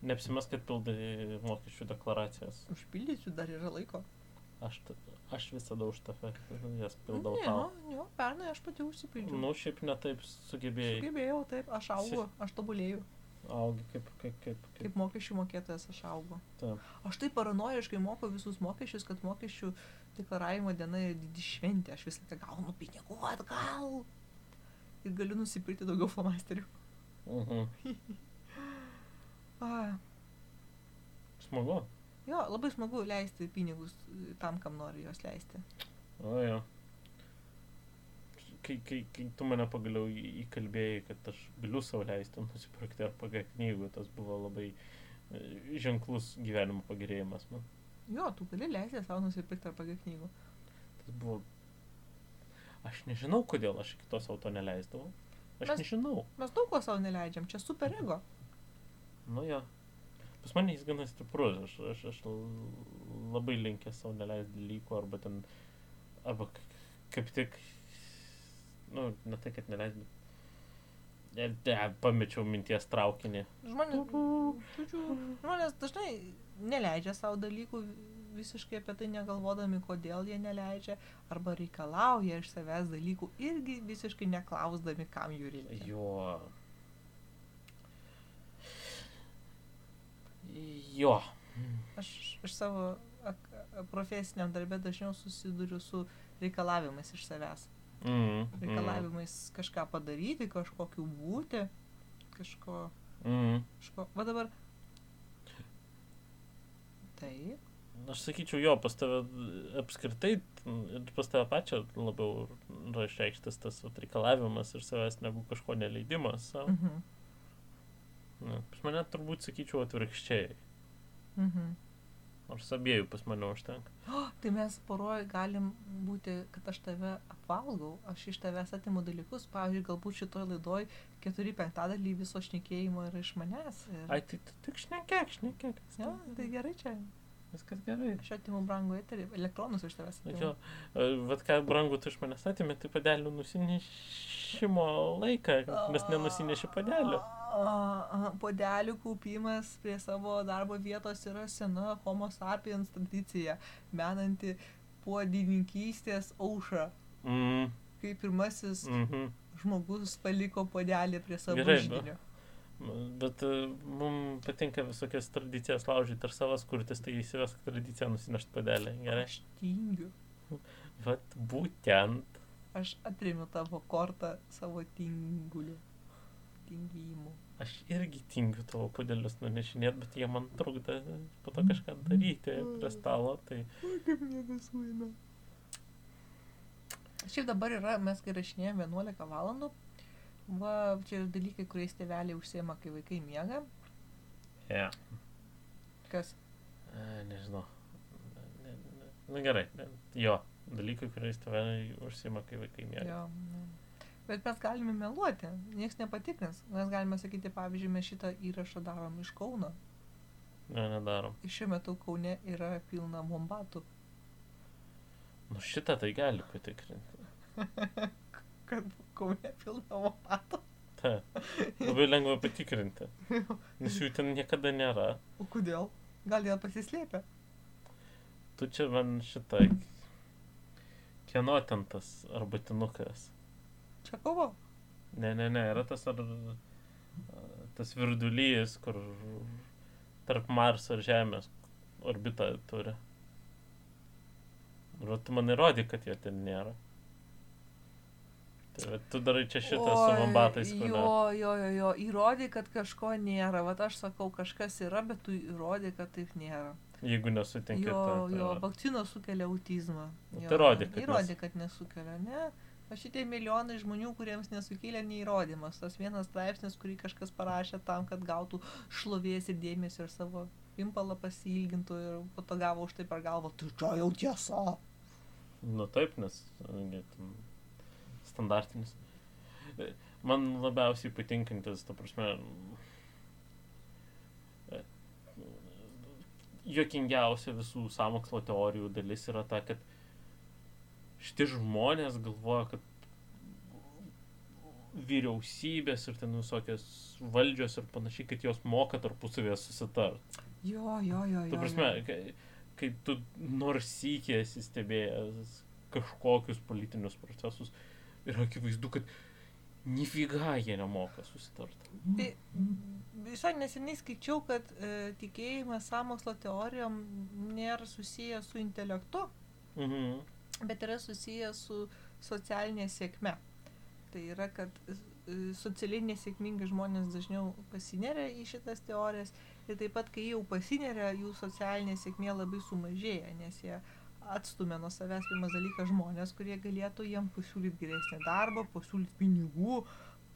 Neapsimes, kad pildai mokesčių deklaracijas. užpildysiu, dar yra laiko. Aš, aš visada už tave jas pildau ne, tau. nu, jo, pernai aš pati užsipildžiau. Nu, šiaip netaip sugebėjai. Sugebėjau, taip, aš augu, aš tobulėjau. Augi kaip, kaip, kaip, kaip. Kaip mokesčių mokėtojas aš augu. Taip. Aš taip paranojiškai moku visus mokesčius, kad mokesčių deklaravimo diena yra didi šventė. Aš visą laiką gaunu pinigų atgal. Ir galiu nusipirkti daugiau flomasterių. Mhm. A, Smagu. jo, labai smagu leisti pinigus e, tam, kam nori juos leisti. O jo. Kai, kai, kai tu mane pagaliau įkalbėjai, kad aš galiu savo leisti nusipirkti RPG knygų, tas buvo labai e, ženklus gyvenimo pagerėjimas man. Jo, tu gali leisti savo nusipirkti ar pagė knygų. Tas buvo... Aš nežinau, kodėl aš iki to savo to neleisdavau. Aš Mes- nežinau. Mes daug ko savo neleidžiam, čia super ego. Nu jo. Pas mane jis gana stiprus, aš, aš, aš labai linkęs savo neleisti dalykų, arba ten, arba kaip tik, nu, ne tai, kad neleist, bet, ne, pamečiau minties traukinį. Žmonės, žmonės dažnai neleidžia savo dalykų visiškai apie tai negalvodami, kodėl jie neleidžia, arba reikalauja iš savęs dalykų irgi visiškai neklausdami, kam jų reikia. Jo. Jo. Aš, aš savo profesiniam darbė dažniau susiduriu su reikalavimais iš savęs. Mm, mm, Reikalavimais kažką padaryti, kažkokiu būti, kažko, mm. kažko. Va dabar. Taip. Aš sakyčiau, jo, pas tave apskritai ir pas tave pačią labiau yra išreikštas tas vat reikalavimas ir savęs negu kažko neleidimas. Savo. Mhm. Ne, pas mane turbūt sakyčiau atvirkščiai. Mhm. Nors abiejų pas mane užtenka. Tai mes poroj galim būti, kad aš tave apvalgau, aš iš tavęs atimu dalykus, pavyzdžiui, galbūt šitoj laidoj keturi penktadalį viso šnekėjimo yra iš manęs. Ir... Ai, tai tik šnekėk, šnekėk. Jo, tai gerai čia. Viskas gerai. Aš atimu brangų eterį, elektronus iš tavęs. atimu. Jo, e, vat ką brangu tu iš manęs atėmė, tai padelių nusinešimo laiką, nes nenusineši padelių. A, Podelių kaupimas prie savo darbo vietos yra sena homo sapiens tradicija, menanti puodininkystės aušrą. Mm, Kai pirmasis mhm. žmogus paliko podelį prie savo Gerai, židinio. Bet mums patinka visokias tradicijas laužyti ir savas kurtis, tai įsivesk tradiciją nusinešti padelį. Gerai. Aš tingiu. Vat būtent. Aš atrimiu tavo kortą savo tinguliu. Tingijimu. Aš irgi tingiu tavo podelius nunešinėti, bet jie man trukdo po to kažką daryti prie stalo. Tai... Oi, kaip nebesuina. Šiaip dabar yra, mes kai rašinėjom 11 valandų, va, čia yra dalykai, kuriais tėveliai užsiema, kai vaikai miega. Yeah. Kas? E, nežinau. Ne, ne, na gerai, ne, jo, dalykai, kuriais tėveliai užsiema, kai vaikai miega. Jo, ne. Bet mes galime meluoti, niekas nepatikrins. Mes galime sakyti, pavyzdžiui, mes šitą įrašą darom iš Kauno. Ne, nedarom. Šiuo metu Kaune yra pilna bombatų. Nu šitą tai gali patikrinti. Kad Kaune pilna bombatų. Ta. Labai lengva patikrinti. Nes jų ten niekada nėra. O kodėl? Gal jie pasislėpė? Tu čia man šitą. Kieno ten tas arbatinukas? Čia kovo? Ne, ne, ne, yra tas ar... Tas virdulys, kur tarp Marso ir Žemės orbitą turi. Ir tu man įrodi, kad jo ten nėra. Tai tu darai čia šitą su Oi, mambatais, kur Jo, jo, jo, jo, įrodė, kad kažko nėra. Vat aš sakau, kažkas yra, bet tu įrodė, kad taip nėra. Jeigu nesutinki, Jo, tai, tai jo, va. vakcinos sukelia autizmą. Nu, Jo, tai įrodė, kad nes- kad nesukelia, ne? O šitie milijonai žmonių, kuriems nesukėlė neįrodymas. Tas vienas straipsnis, kurį kažkas parašė tam, kad gautų šlovės ir dėmesio ir savo impalą pasilgintų ir po to gavo už tai per galvą. Tai čia jau tiesa. Nu taip, nes ne, ten standartinis. Man labiausiai patinkantis, ta prasme, juokingiausia visų samokslo teorijų dalis yra ta, kad šitie žmonės galvoja, kad vyriausybės ir ten visokios valdžios ir panašiai, kad jos moka tarpusavėje susitart. Jo, jo, jo. Tu prasme, jo. kai, kai tu nors sykį esi stebėjęs kažkokius politinius procesus ir akivaizdu, kad nifiga jie nemoka susitarti. Tai visai neseniai skaičiau, kad e, tikėjimas samokslo teorijom nėra susijęs su intelektu, Mhm. Bet yra susijęs su socialinė sėkme. Tai yra, kad e, socialiai nesėkmingi žmonės dažniau pasineria į šitas teorijas ir taip pat, kai jau pasineria, jų socialinė sėkmė labai sumažėja, nes jie atstumia nuo savęs pirmas dalykas žmonės, kurie galėtų jiem pasiūlyti geresnį darbą, pasiūlyti pinigų,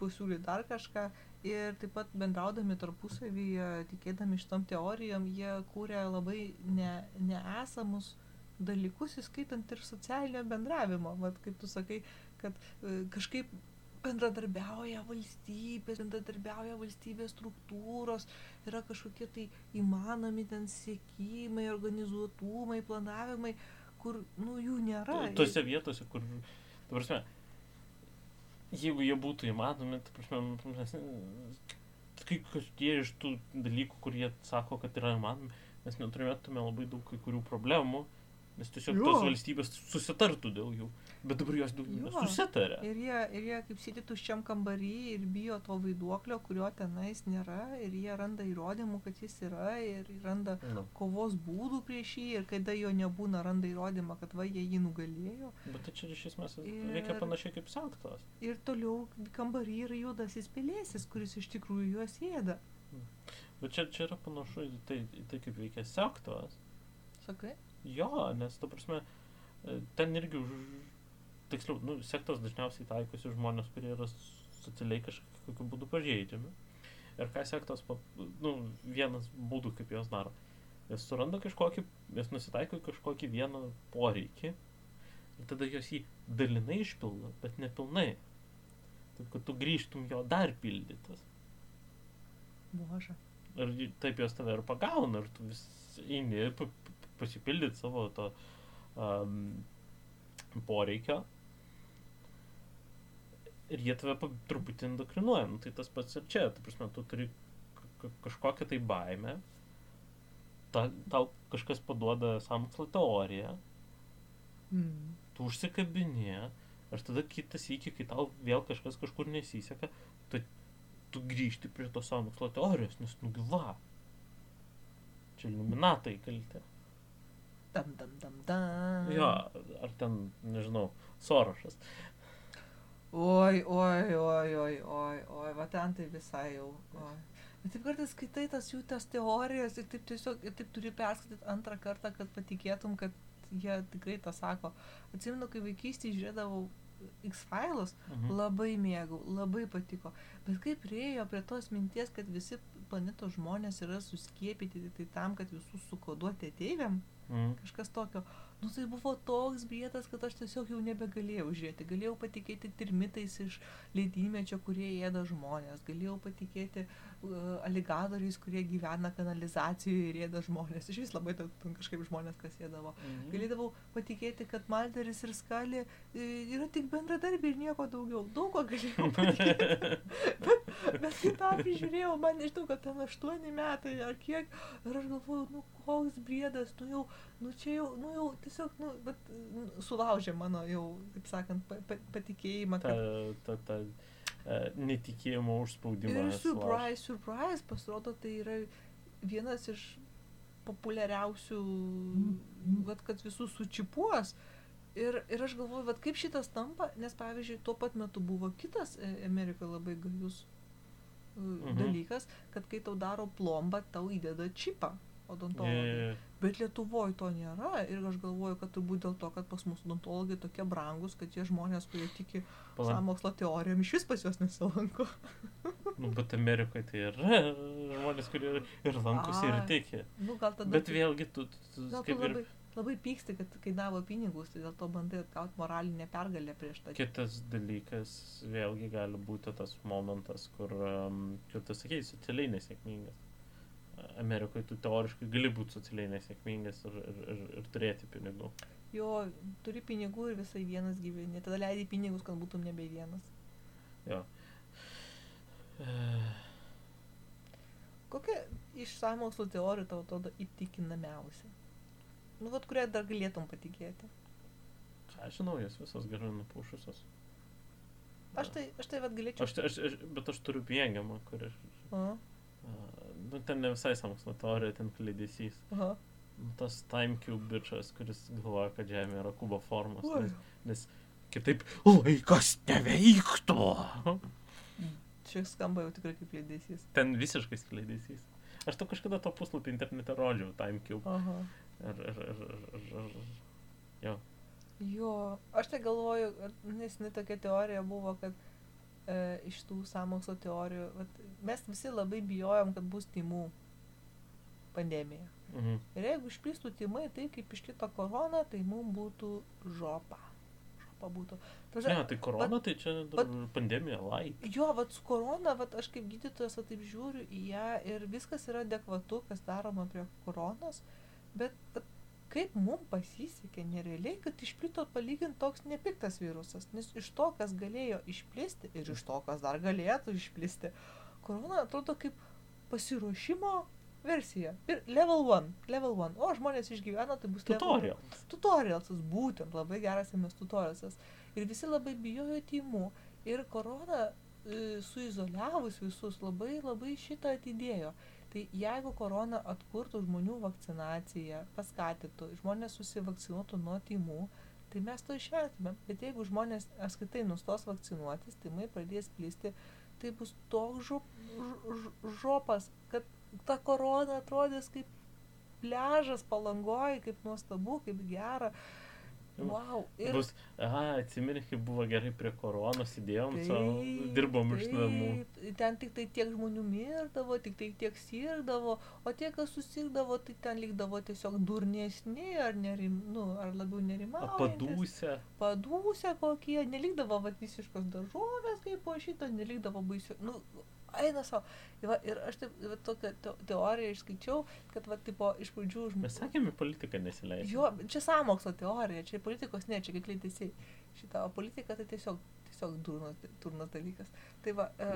pasiūlyti dar kažką. Ir taip pat bendraudami tarpusavyje, tikėdami šitom teorijom, jie kūrė labai ne, neesamus dalykus, įskaitant ir socialinio bendravimo. Vat kaip tu sakai, kad e, kažkaip bendradarbiauja valstybės, bendradarbiauja valstybės struktūros, yra kažkokie tai įmanomi ten siekimai, organizuotumai, planavimai, kur, nu, jų nėra. Tuose vietose, kur, tu prasme, jeigu jie būtų įmanomi, tu prasme, mes, kai kažkie iš tų dalykų, kurie sako, kad yra įmanomi, mes neturėtume labai daug kai kurių problemų, nes tiesiog Jo. tos valstybės susitartų dėl jų, bet dabar jos Jo. nesusitarė. Ir jie, ir jie kaip sėdi tuščiam kambarį ir bijo to vaiduoklio, kurio tenais nėra, ir jie randa įrodymų, kad jis yra, ir randa Nu, kovos būdų prieš jį, ir kada jo nebūna, randa įrodymą, kad va jie jį nugalėjo. bet tai čia iš esmės Ir- veikia panašiai kaip sektos. Ir toliau kambarį yra juodasis pelėsis, kuris iš tikrųjų juos ėda. Bet čia, čia yra panašu į tai, į tai kaip veikia sektos. Sakai? Jo, nes, ta prasme, e, ten irgi už... Tiksliau, nu, sektos dažniausiai taikosi žmonės, kurie yra socialiai kažkokiu būdu pažeidžiami. Ir ką sektos, nu, vienas būdų, kaip jos daro. Jos suranda kažkokį, jos nusitaiko kažkokį vieną poreikį ir tada jos jį dalinai išpildo, bet nepilnai. Taip, kad tu grįžtum jo dar pildytas. Boža. Ir taip jos tave ir pagauna, ir tu vis eini pasipildyti savo to um, poreikio. Ir jie tave truputį endokrinuoja. Nu, tai tas pats ir čia. Tu prasme, tu turi ka- ka- kažkokią tai baimę. Ta, tau kažkas paduoda samkslo teoriją. Mm. Tu užsikabinė. Ir tada kitas iki, kai tau vėl kažkas kažkur nesiseka, tu, tu tu grįžti prie tos sąmokslo teorijos, nes nugi va. Čia iluminatai kalti. Dam, dam, dam, dam. Jo, ar ten, nežinau, Sorošas. Oi, oi, oi, oi, oi, oi, va ten tai visai jau. Oi. Bet taip kartais skaitai tas jų tas teorijas ir taip tiesiog, ir taip turi perskaityti antrą kartą, kad patikėtum, kad jie tikrai tą sako. Atsimenu, kai vaikystėje žiūrėdavau X-Files, Mhm. labai mėgau, labai patiko. Bet kaip priejo prie tos minties, kad visi planetos žmonės yra suskiepyti tai tam, kad visus sukoduoti ateiviam, Mhm. Kažkas tokio. Nu tai buvo toks brietas, kad aš tiesiog jau nebegalėjau žiūrėti. Galėjau patikėti termitais iš ledynmečio, kurie ėda žmonės. Galėjau patikėti uh, aligatoriais, kurie gyvena kanalizacijoje ir ėda žmonės. Iš vis labai ten kažkaip žmonės kas ėdavo. Mhm. Galėdavau patikėti, kad Malderis ir Skalė e, yra tik bendradarbiai ir nieko daugiau. Daug ko galėjau patikėti. bet, bet kai tą prižiūrėjau, man nežinau, kad ten aštuoni metai ar kiek. Ir aš galvoju, nu koks briedas, nu jau, nu čia jau, nu jau tiesiog, nu, bet nu, sulaužė mano jau, taip sakant, pa, pa, patikėjimą. Ta, Kad... ta, ta e, netikėjimo užspaudimą. Ir sulaužė. surprise, surprise, pasirodo, tai yra vienas iš populiariausių, vat, kad visus sučipuos. Ir, ir aš galvoju, vat, kaip šitas tampa, nes pavyzdžiui, tuo pat metu buvo kitas e, Amerikoje labai gajus Mhm. mhm. dalykas, kad kai tau daro plombą, tau įdeda čipą odontologai. E, Bet Lietuvoje to nėra ir aš galvoju, kad turbūt dėl to, kad pas mus odontologai tokie brangus, kad tie žmonės, kurie tiki pala- sąmokslo teorijom, iš vis pas juos nesilanko. Nu, bet Amerikoje tai yra žmonės, kurie ir- lankosi ir tiki. Nu, Bet tu- vėlgi, tu, tu, tu gal tu kaip ir labai, labai pyksti, kad kainavo pinigus, tai dėl to bandai atgauti moralinę pergalę prieš tą. kitas dalykas, vėlgi gali būti tas momentas, kur, um, kaip tu sakei, socialiai nesėkmingas. Amerikoje tu teoriškai gali būti socialiai nesėkmingas ir, ir, ir, ir turėti pinigų. Jo, turi pinigų ir visai vienas gyveni. Tada leidai pinigus, kad būtum nebe vienas. Jo. Kokia iš sąmokslo teorijų tau atrodo įtikinamiausia? Nu, vad, kurią dar galėtum patikėti? ką žinau, jos visos gerai nupušusios. Aš tai, aš tai vad galėčiau. Aš, aš, aš, bet aš turiu viengiamą, kur aš... Uh, nu, ten ne visai samokslo teorija, ten klydesys. aha. Nu, tas time cube bičias, kuris galvoja, kad Žemė yra kubo formos. Nes, nes kitaip laikas neveiktų. Čia skamba jau tikrai kaip lėdėsys. Ten visiškai skleidesys. Aš tau kažkada to puslapį internete rodžiau, time cube. Aha. Ir, ir, ir, ir, ir, ir, jo. Jo, aš tai galvoju, nes ne tokia teorija buvo, kad e, iš tų sąmokslo teorijų, vat, mes visi labai bijojom, kad bus timų pandemija. Mhm. Ir jeigu išplistų timai, tai kaip iškito korona, tai mums būtų žopa. Žopa būtų. Ta prasme, Ne, tai korona, tai čia dar pandemija, light. Jo, vat su korona, vat aš kaip gydytojas va, taip žiūriu į ją ir viskas yra adekvatu, kas daroma prie koronos, bet vat, kaip mums pasisekė nerealiai, kad išplito palyginti toks nepiktas virusas, nes iš to, kas galėjo išplisti ir iš to, kas dar galėtų išplisti, korona atrodo kaip pasiruošimo versija. Ir level 1, level 1. O žmonės išgyveno, tai bus level one. Tutorial. tutorialsas, būtent labai geras MS tutorialsas. Ir visi labai bijojo tymų. Ir korona e, suizoliavus visus labai labai šitą atidėjo. Tai jeigu korona atkurtų žmonių vakcinaciją, paskatytų, žmonės susivakcinuotų nuo tymų, tai mes to išvengtume. Bet jeigu žmonės apskritai nustos vakcinuotis, tymai pradės plisti, tai bus toks žop, ž- žopas, kad ta korona atrodys kaip pležas palangoj, kaip nuostabu, kaip gera. Wow. Ir Bus, aha, atsimeni, kaip buvo gerai prie koronos, įdėjom, savo, dirbom iš namų. taip, Ten tik tai tiek žmonių mirdavo, tik tai tiek sirgdavo, o tie, kas susirgdavo, tai ten likdavo tiesiog durnesni ar, nerim, nu, ar labiau nerimauja. Padūsę. Padūsę kokie, nelikdavo vat, visiškos daržovės kaip po šito, nelikdavo baisių. Nu, eina savo. Ir, va, ir aš taip, va, tokią te teoriją išskaičiau, kad va, tipo, iš pradžių Mes žmonės... sakėme, politiką nesileidžiame. Jo, čia sąmokslo teorija, čia politikos ne, čia kaip leidėsiai. Šitą o politika tai tiesiog, tiesiog durnas, durnas dalykas. Tai va, e,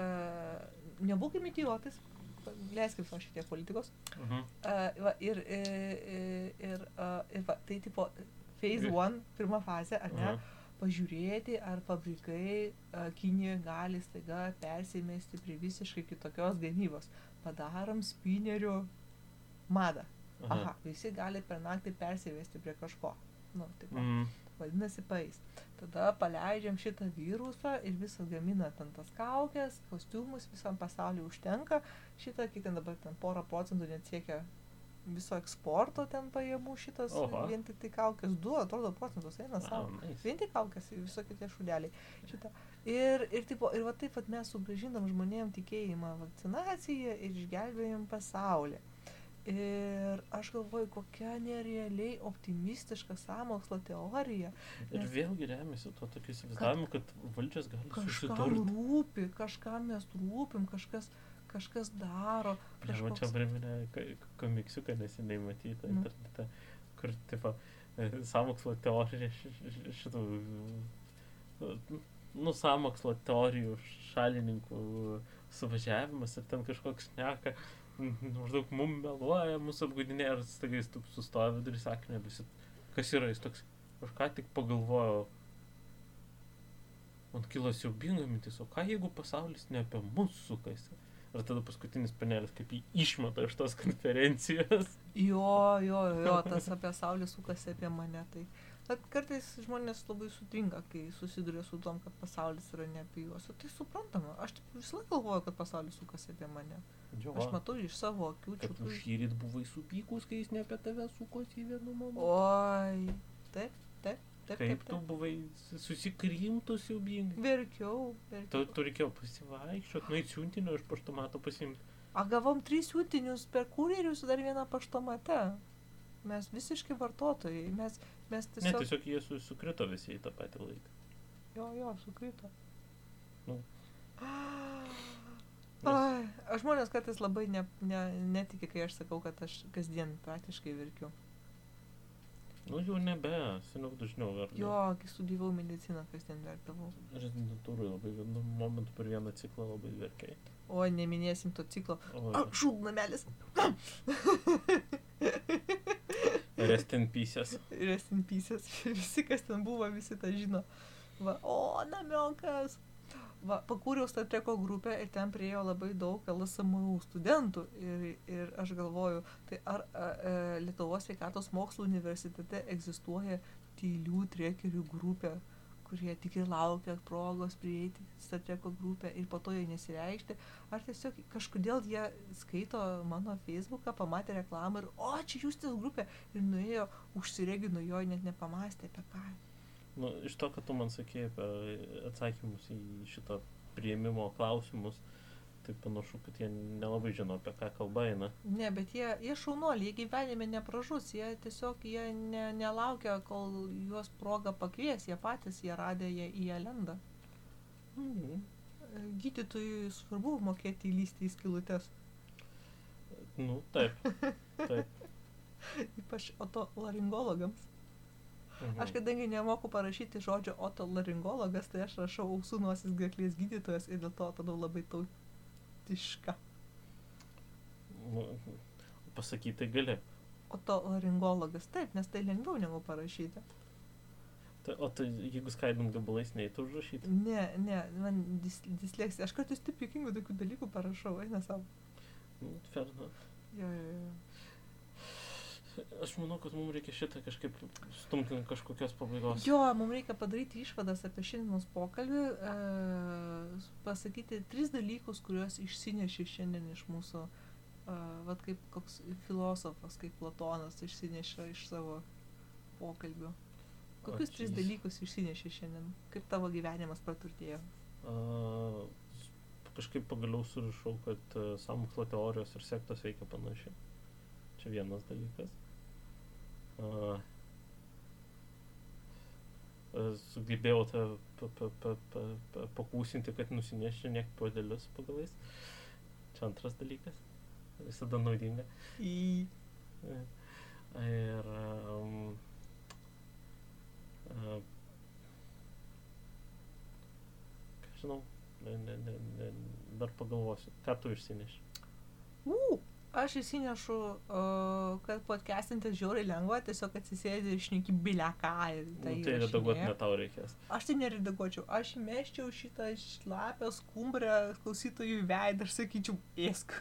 nebūkime idiotais, leiskim savo šitie politikos. Mhm. E, va, ir, e, e, ir, e, ir va, tai tipo, phase 1, pirma fazė, ar ne? Aha. Pažiūrėti, ar fabrikai Kinijoje gali staiga persimesti prie visiškai kitokios gamybos. Padarom spinerių madą. Aha, visi gali per naktį persivesti prie kažko. Nu, taip, Mm. vadinasi, paeis. Tada paleidžiam šitą virusą ir visą gamina ten tas kaukės, kostiumus, visam pasauliu užtenka. Šitą, kiek ten dabar ten porą procentų net siekia viso eksporto ten pajamų šitas, Oho. vien tik tai kaukės, du, atrodo, procentus eina Wow, savo. nice. Vien tik kaukės, visokie tie šudeliai. Šitą. Ir, ir, tipo, ir va taip pat mes sugražinam žmonėm tikėjimą vakcinaciją ir išgelbėjom pasaulį. Ir aš galvoju, kokia nerealiai optimistiška samokslo teorija. Ir Nes- vėlgi remiasi tuo tokiu įsivaizdavimu, kad valdžios gali Kažkam susidurti. rūpi, kažkam mes rūpim, kažkas, kažkas daro. Man čia kažkoks- priminė komiksiuką neseniai matytą Nu. internete, kur, tipo, e, samokslo teorija šitų, e, nu, samokslo teorijų šalininkų suvažiavimas ir ten kažkoks šneka, m, maždaug mum meluoja, mūsų apgaudinėja ir staiga jis taip sustoja vidurį sakinio, visi, kas yra, jis toks, aš ką tik pagalvojau, man kilo siaubinga mintis, o ką jeigu pasaulis ne apie mus sukasi? Ir tada paskutinis panelis, kaip jį išmeta iš tos konferencijos. Jo, jo, jo, tas apie saulę sukasi apie mane. Tai bet kartais žmonės labai sutrinka, kai susiduria su tom, kad pasaulis yra ne apie juos. Ir tai suprantama. Aš taip visą laiką galvoju, kad pasaulis sukasi apie mane. Jo, Aš matau iš savo akių kad čiūtų. šįryt buvai supykus, kai jis ne apie tave sukosi vienu momentu. Oi, taip, taip. Kaip taip, tu taip. buvai susikrimtus siaubingai. Verkiau, Tu, verkiau. tu reikėjo pasivaikščioti, nueit siuntinio iš paštomato pasimti. A gavom tris siuntinius per kurjerius dar vieną paštomate. Mes visiškai vartotojai. Mes, mes Ne, tiesiog... tiesiog jie su, sukrito visi į tą patį laiką. Jo, jo, sukrito. Nu. Ai, žmonės kartais labai ne, ne, netiki, kai aš sakau, kad aš kasdien praktiškai verkiu. Nu jau nebe, seniau dažniau verkiau. Jo, kai studijavau mediciną, kasdien verkdavau. Rezidentūrai labai vienu momentu per vieną ciklą labai verkiai. O, neminėsim to ciklo. O, A, šūdnamelis. rest in pieces. Rest in pieces. Visi, kas ten buvo, visi tą žino. Va, o, namiokas. Va, pakūriau Star Treko grupę ir ten priejo labai daug LSMU studentų. Ir, ir aš galvoju, tai ar a, a, Lietuvos sveikatos mokslo universitete egzistuoja tylių trekerių grupė, kurie tik ir laukia progos prieiti į Star Treko grupę ir po to jie nesireikšti. Ar tiesiog kažkodėl jie skaito mano Facebooką, pamatė reklamą ir, o, čia jūs tas grupė. Ir nuėjo, užsiregino jo, net nepamastė apie ką. Nu, iš to, kad tu man sakėjai apie atsakymus į šitą prieimimo klausimus, tai panašu, kad jie nelabai žino, apie ką kalba eina. Ne, bet jie, jie šaunuoliai, jie gyvenime nepražus, jie tiesiog jie ne, nelaukia, kol juos proga pakvies, jie patys, jie radė, jie į ją lenda. Mhm. Gydytojui svarbu mokėti įlysti į skilutes, Nu, taip. Taip. ypač otolaringologams. Mhm. Aš kadangi nemoku parašyti žodžio otolaringologas, tai aš rašau ausų nosis gerklės gydytojas ir dėl to atradau labai tautiška. Nu, pasakyti tai gali. Otolaringologas, taip, nes tai lengviau negu parašyti. Tai, o tai jeigu skaidant gabalais neįtų užrašyti? Ne, ne, man dis, disleksija. Aš kartais taip jokingų tokių dalykų parašau, eina savo. Nu, enough. Jo, jo, jo. Aš manau, kad mums reikia šitą kažkaip stumti kažkokios pabaigos. Jo, mums reikia padaryti išvadas apie šiandienos pokalbį, e, pasakyti tris dalykus, kuriuos išsineši šiandien iš mūsų, e, vad kaip koks filosofas, kaip Platonas išsineša iš savo pokalbių. Kokius O, tris dalykus išsineši šiandien? Kaip tavo gyvenimas praturtėjo? A, kažkaip pagaliau surišau, kad uh, samokslo teorijos ir sektos veikia panašiai. Čia vienas dalykas. A, a, sugebėjau tą pa, pa, pa, pa, pa, pakūsinti, kad nusineši niek podelius pagalais. Čia antras dalykas. Visada naudinga. Į... Ir um, uh, ką žinau, ne, ne, ne, ne, dar pagalvosiu, ką tu išsineši. U, aš įsinešu, kad podcastintis žiauriai lengva, tiesiog atsisėdi ir šneki bileką. Tai, nu, tai redaguoti ne tau reikės. Aš tai neredaguočiau, aš įmeščiau šitą šlapę skumbrę klausytojų veidą ir sakyčiau, ėsk.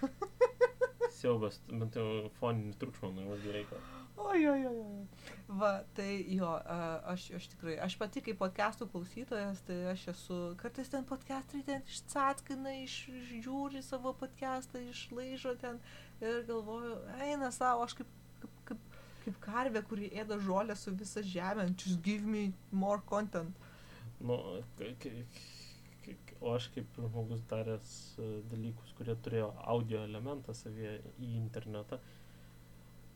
Siaubas, bent jau foninį triukšmą, nu, reikia. Oi, oi, oi. Va, tai jo, aš, aš tikrai, aš pati kaip podcastų klausytojas, tai aš esu, kartais ten podcastai ten išcatkina, išžiūri savo podcastą, išlaižo ten ir galvoju, eina savo, aš kaip, kaip, kaip, kaip karvė, kuri ėda žolę su visa žemė, just give me more content. Nu, o aš kaip žmogus daręs e, dalykus, kurie turėjo audio elementą savyje į internetą,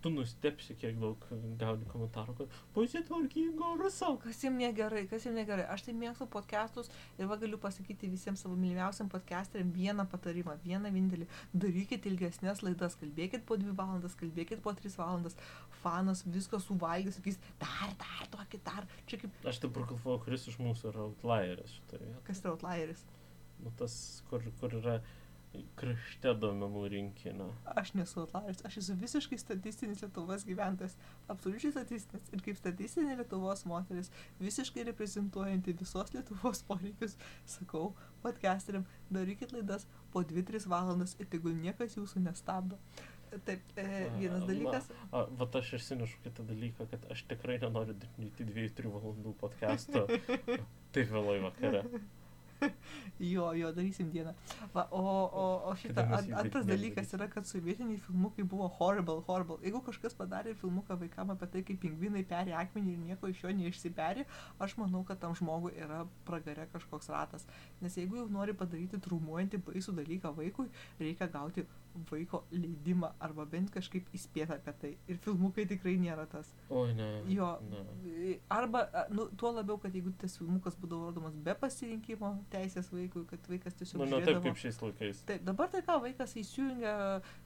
tu nustepsi, kiek daug gauni komentarų, kad pasitvarkingo ruso. Kas jums negerai, kas jums negerai. Aš tai mėgstu podcastus ir va galiu pasakyti visiems savo mylimiausiam podcasteriam vieną patarimą, vieną vienintelį. Darykit ilgesnės laidas, kalbėkit po dvi valandas, kalbėkit po tris valandas. Fanas viską suvalgys, sakys, dar, dar, tokį, dar. Čia kaip... Aš dabar galvoju, kuris iš mūsų yra outlieris šitoje. Kas yra outlieris? Nu tas, kur, kur yra krašte duomenų rinkinio. Aš nesu atlaris, aš esu visiškai statistinis Lietuvos gyventojas, absoliučiai statistinis ir kaip statistinė Lietuvos moteris, visiškai reprezentuojanti visos Lietuvos poreikius, sakau, podcasteriam, darykit laidas po 2-3 valandas ir tegul niekas jūsų nestabdo. Taip, e, vienas dalykas. Na, a, vat aš išsinešu kitą dalyką, kad aš tikrai nenoriu daryti 2-3 valandų podcast'o taip vėlai vakare. jo, jo, darysim dieną. Va, o, o, o šitą, an, antras dalykas yra, kad sovietiniai filmukai buvo horrible, horrible. Jeigu kažkas padarė filmuką vaikam apie tai, kaip pingvinai peri akmenį ir nieko iš jo neišsiperi, aš manau, kad tam žmogui yra pragare kažkoks ratas. Nes jeigu jau nori padaryti trumuojantį baisų dalyką vaikui, reikia gauti vaiko leidimą arba bent kažkaip įspėta apie tai. Ir filmukai tikrai nėra tas. O, ne. Jo. Ne. Arba, nu, tuo labiau, kad jeigu tas filmukas būdavo rodomas be pasirinkimo teisės vaikui, kad vaikas tiesiog... Nu, ne taip kaip šiais laikais. Taip, dabar tai ką, vaikas įsijungia,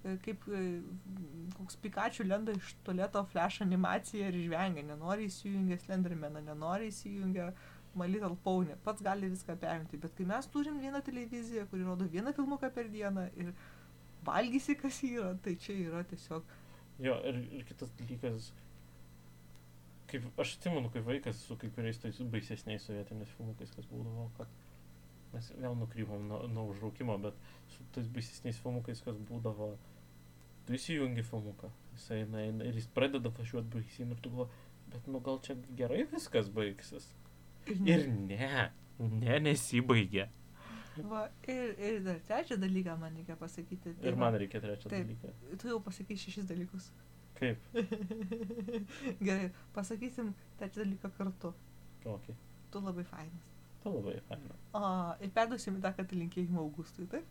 e, kaip e, koks Pikachu lenda iš tualeto flash animaciją ir žvengia, nenori įsijungia Slendermaną, nenori įsijungia My Little Pony, pats gali viską perimti, bet kai mes turim vieną televiziją, kuri rodo vieną filmuką per dieną ir valgysi, kas yra, tai čia yra tiesiog. Jo, ir, ir kitas dalykas, kaip aš atsimenu, kaip vaikas su kai kuriais tais baisesniais sovietiniais filmukais, kas būdavo, kad mes vėl nukrypom nuo, nuo užraukimo, bet su tais baisesniais filmukais, kas būdavo, tu įsijungi filmuką, jisai eina ir jis pradeda važiuoti baisim ir tu galvo, bet nu gal čia gerai viskas baigsis. Ir ne, ne, ne nesibaigia. Va, ir, ir dar trečią dalyką man reikia pasakyti. Tai ir man reikia trečią taip, dalyką. Tu jau pasakai šešis dalykus. Kaip? Gerai, pasakysim trečią dalyką kartu. Okay. Tu labai fainas. Tu labai fainas. O, ir perduosim tą, kad linkėjimą Augustui, taip?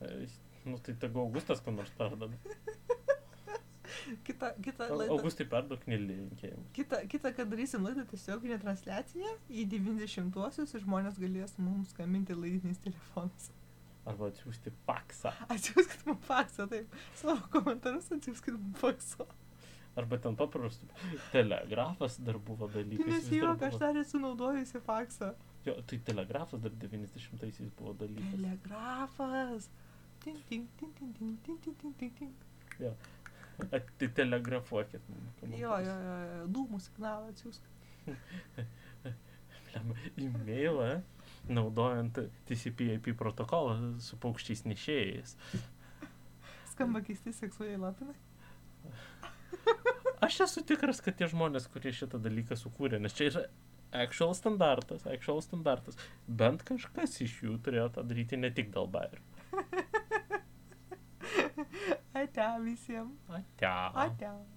E, nu, tai tegu Augustas kam nors perdada. kita, kita laida. Augustai perduok nelinkėjimus. Kita, kita, kad darysim laidą tiesioginę transliaciją į 90-uosius ir žmonės galės mums skambinti laidiniais telefonais. Arba atsiųsti faksą. Atsiųskit mums faksą, taip. Savo komentarus atsiųskit mums faksą. Arba ten paprastų. Telegrafas dar buvo dalykas. Nes jo, aš dar esu naudojusi faksą. Jo, tai telegrafas dar 90-aisiais buvo dalykas. Telegrafas. Ting, ting, ting, ting, ting, ting, ting, ting, ting, ting. Atitelegrafuokit. Jo, jo, jo, jo, dūmų signalą atsiųsk. E-mailą, naudojant TCP/IP protokolą su paukščiais nešėjais. Skamba keisti seksualiai lapinai. Aš esu tikras, kad tie žmonės, kurie šitą dalyką sukūrė, nes čia yra actual standartas, actual standartas, bent kažkas iš jų turėjo tą daryti ne tik dėl bairių. Até, Vicião. Até. Até.